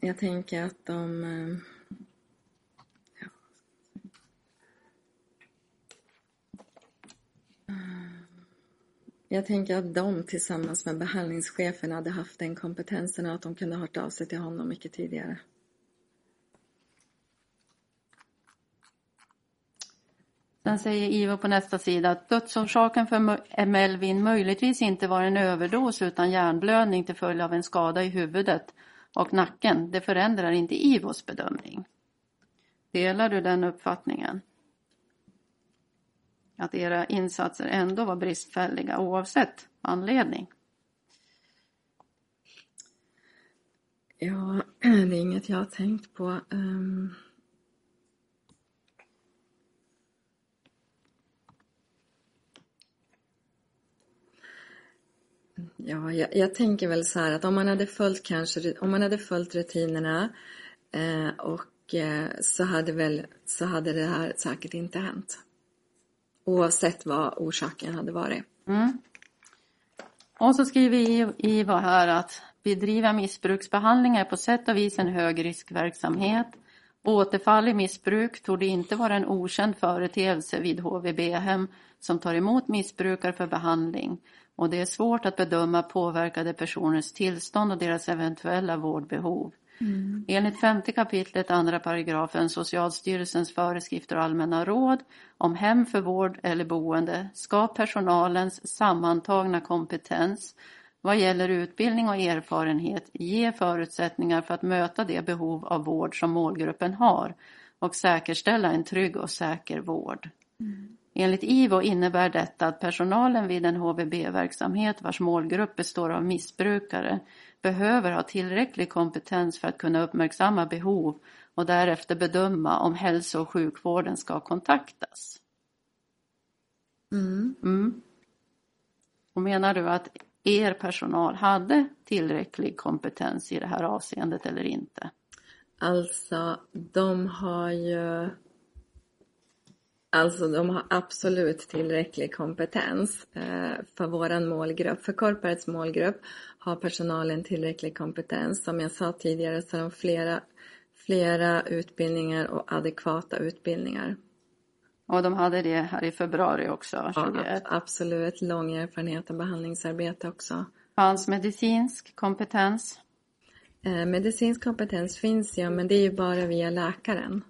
Speaker 3: Jag tänker att de... Jag tänker att de tillsammans med behandlingschefen hade haft den kompetensen och att de kunde ha hört av sig till honom mycket tidigare.
Speaker 1: Sen säger Ivo på nästa sida att dödsorsaken för Melvin möjligtvis inte var en överdos utan hjärnblödning till följd av en skada i huvudet och nacken. Det förändrar inte Ivos bedömning. Delar du den uppfattningen? att era insatser ändå var bristfälliga oavsett anledning?
Speaker 3: Ja, det är inget jag har tänkt på. Um... Ja, jag, jag, tänker väl så här att om man hade följt, kanske, om man hade följt rutinerna eh, och eh, så, hade väl, så hade det här säkert inte hänt. Oavsett vad orsaken hade varit.
Speaker 1: Mm. Och så skriver Iva här att bedriva missbruksbehandling är på sätt och vis en högriskverksamhet. Återfall i missbruk torde inte vara en okänd företeelse vid HVB-hem som tar emot missbrukare för behandling och det är svårt att bedöma påverkade personers tillstånd och deras eventuella vårdbehov. Mm. Enligt femte kapitlet andra paragrafen Socialstyrelsens föreskrifter och allmänna råd om hem för vård eller boende ska personalens sammantagna kompetens vad gäller utbildning och erfarenhet ge förutsättningar för att möta det behov av vård som målgruppen har och säkerställa en trygg och säker vård. Mm. Enligt IVO innebär detta att personalen vid en HVB-verksamhet vars målgrupp består av missbrukare behöver ha tillräcklig kompetens för att kunna uppmärksamma behov och därefter bedöma om hälso och sjukvården ska kontaktas. Mm. Mm. Och menar du att er personal hade tillräcklig kompetens i det här avseendet eller inte?
Speaker 3: Alltså, de har ju Alltså de har absolut tillräcklig kompetens eh, för våran målgrupp. För Corporates målgrupp har personalen tillräcklig kompetens. Som jag sa tidigare så har de flera, flera utbildningar och adekvata utbildningar.
Speaker 1: Och de hade det här i februari också?
Speaker 3: 21. Ja, absolut. Lång erfarenhet av behandlingsarbete också.
Speaker 1: Fanns medicinsk kompetens?
Speaker 3: Eh, medicinsk kompetens finns ja, men det är ju bara via läkaren.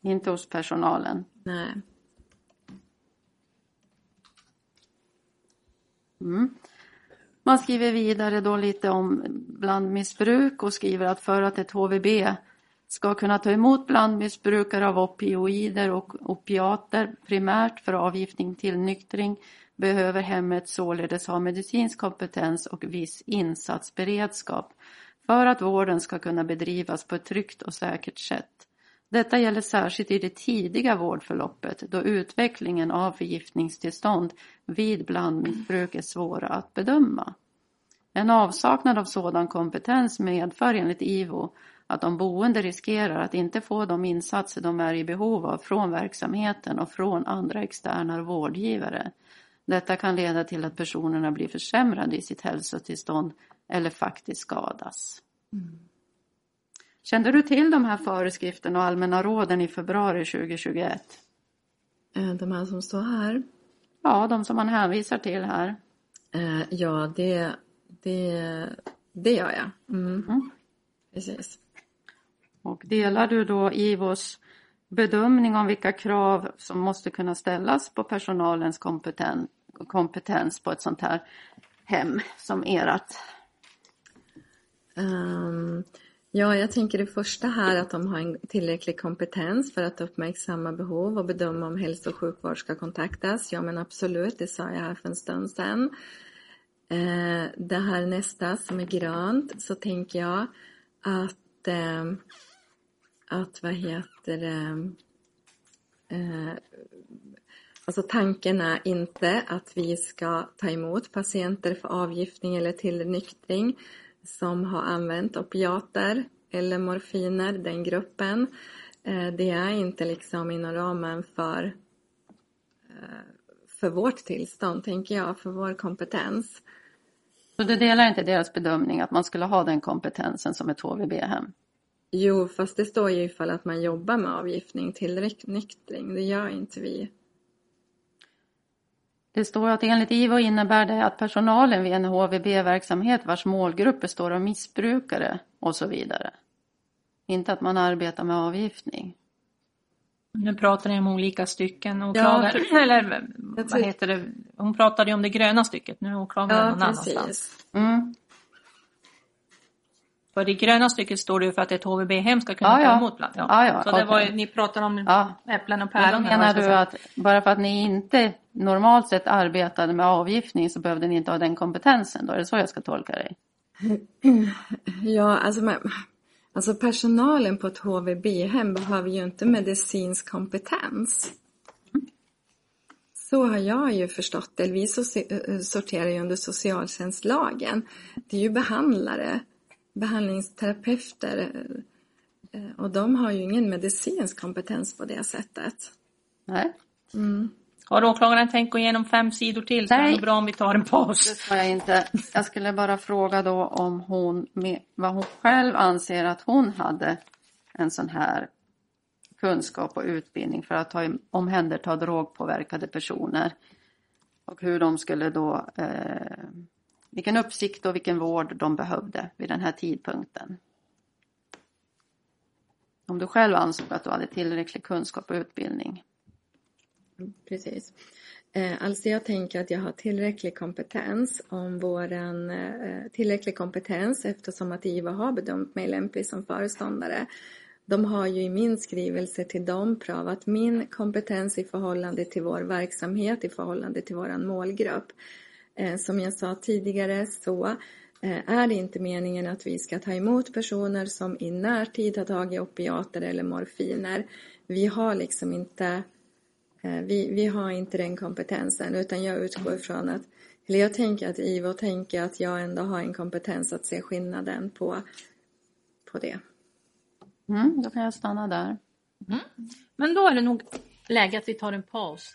Speaker 1: Inte hos personalen?
Speaker 3: Nej.
Speaker 1: Mm. Man skriver vidare då lite om blandmissbruk och skriver att för att ett HVB ska kunna ta emot blandmissbrukare av opioider och opiater primärt för avgiftning till nyktring behöver hemmet således ha medicinsk kompetens och viss insatsberedskap för att vården ska kunna bedrivas på ett tryggt och säkert sätt. Detta gäller särskilt i det tidiga vårdförloppet då utvecklingen av förgiftningstillstånd vid blandmissbruk är svåra att bedöma. En avsaknad av sådan kompetens medför enligt IVO att de boende riskerar att inte få de insatser de är i behov av från verksamheten och från andra externa vårdgivare. Detta kan leda till att personerna blir försämrade i sitt hälsotillstånd eller faktiskt skadas. Mm. Kände du till de här föreskrifterna och allmänna råden i februari 2021?
Speaker 3: Eh, de här som står här?
Speaker 1: Ja, de som man hänvisar till här.
Speaker 3: Eh, ja, det, det, det gör jag. Mm. Mm. Precis.
Speaker 1: Och delar du då IVOs bedömning om vilka krav som måste kunna ställas på personalens kompetens, kompetens på ett sånt här hem som ert?
Speaker 3: Um, Ja, jag tänker det första här att de har en tillräcklig kompetens för att uppmärksamma behov och bedöma om hälso och sjukvård ska kontaktas. Ja, men absolut, det sa jag här för en stund sedan. Eh, det här nästa som är grönt så tänker jag att, eh, att vad heter det, eh, Alltså tanken är inte att vi ska ta emot patienter för avgiftning eller tillnyktring som har använt opiater eller morfiner, den gruppen. Eh, det är inte liksom inom ramen för, eh, för vårt tillstånd, tänker jag, för vår kompetens.
Speaker 1: Så du delar inte deras bedömning att man skulle ha den kompetensen som ett HVB-hem?
Speaker 3: Jo, fast det står ju ifall att man jobbar med avgiftning till nyktring. Det gör inte vi.
Speaker 1: Det står att enligt IVO innebär det att personalen vid en HVB-verksamhet vars målgrupp består av missbrukare och så vidare. Inte att man arbetar med avgiftning.
Speaker 5: Nu pratar ni om olika stycken. Åklagare, ja, eller vad heter det? Hon pratade ju om det gröna stycket, nu är åklagaren ja, någon annanstans. Mm. För i gröna stycket står det för att ett HVB-hem ska kunna ja, ta emot bland. Ja. Ja, ja, så det var ju, ni pratar om ja. äpplen och päron.
Speaker 1: Menar du att bara för att ni inte normalt sett arbetade med avgiftning så behövde ni inte ha den kompetensen då? Är det så jag ska tolka dig?
Speaker 3: Ja, alltså, men, alltså personalen på ett HVB-hem behöver ju inte medicinsk kompetens. Så har jag ju förstått det. Vi sorterar ju under socialtjänstlagen. Det är ju behandlare, behandlingsterapeuter och de har ju ingen medicinsk kompetens på det sättet.
Speaker 1: Nej.
Speaker 5: Mm. Har åklagaren tänkt gå igenom fem sidor till så Nej. är det bra om vi tar en paus.
Speaker 1: Det ska jag inte. Jag skulle bara fråga då om hon, vad hon själv anser att hon hade en sån här kunskap och utbildning för att ta, omhänderta drogpåverkade personer. Och hur de skulle då, eh, vilken uppsikt och vilken vård de behövde vid den här tidpunkten. Om du själv ansåg att du hade tillräcklig kunskap och utbildning.
Speaker 3: Precis. Eh, alltså jag tänker att jag har tillräcklig kompetens om våran, eh, tillräcklig kompetens eftersom att IVA har bedömt mig lämplig som föreståndare. De har ju i min skrivelse till dem prövat min kompetens i förhållande till vår verksamhet, i förhållande till våran målgrupp. Eh, som jag sa tidigare så eh, är det inte meningen att vi ska ta emot personer som i närtid har tagit opiater eller morfiner. Vi har liksom inte eh, vi, vi har inte den kompetensen utan jag utgår ifrån att, eller jag tänker att Ivo tänker att jag ändå har en kompetens att se skillnaden på, på det.
Speaker 1: Mm, då kan jag stanna där.
Speaker 5: Mm. Men då är det nog läge att vi tar en paus.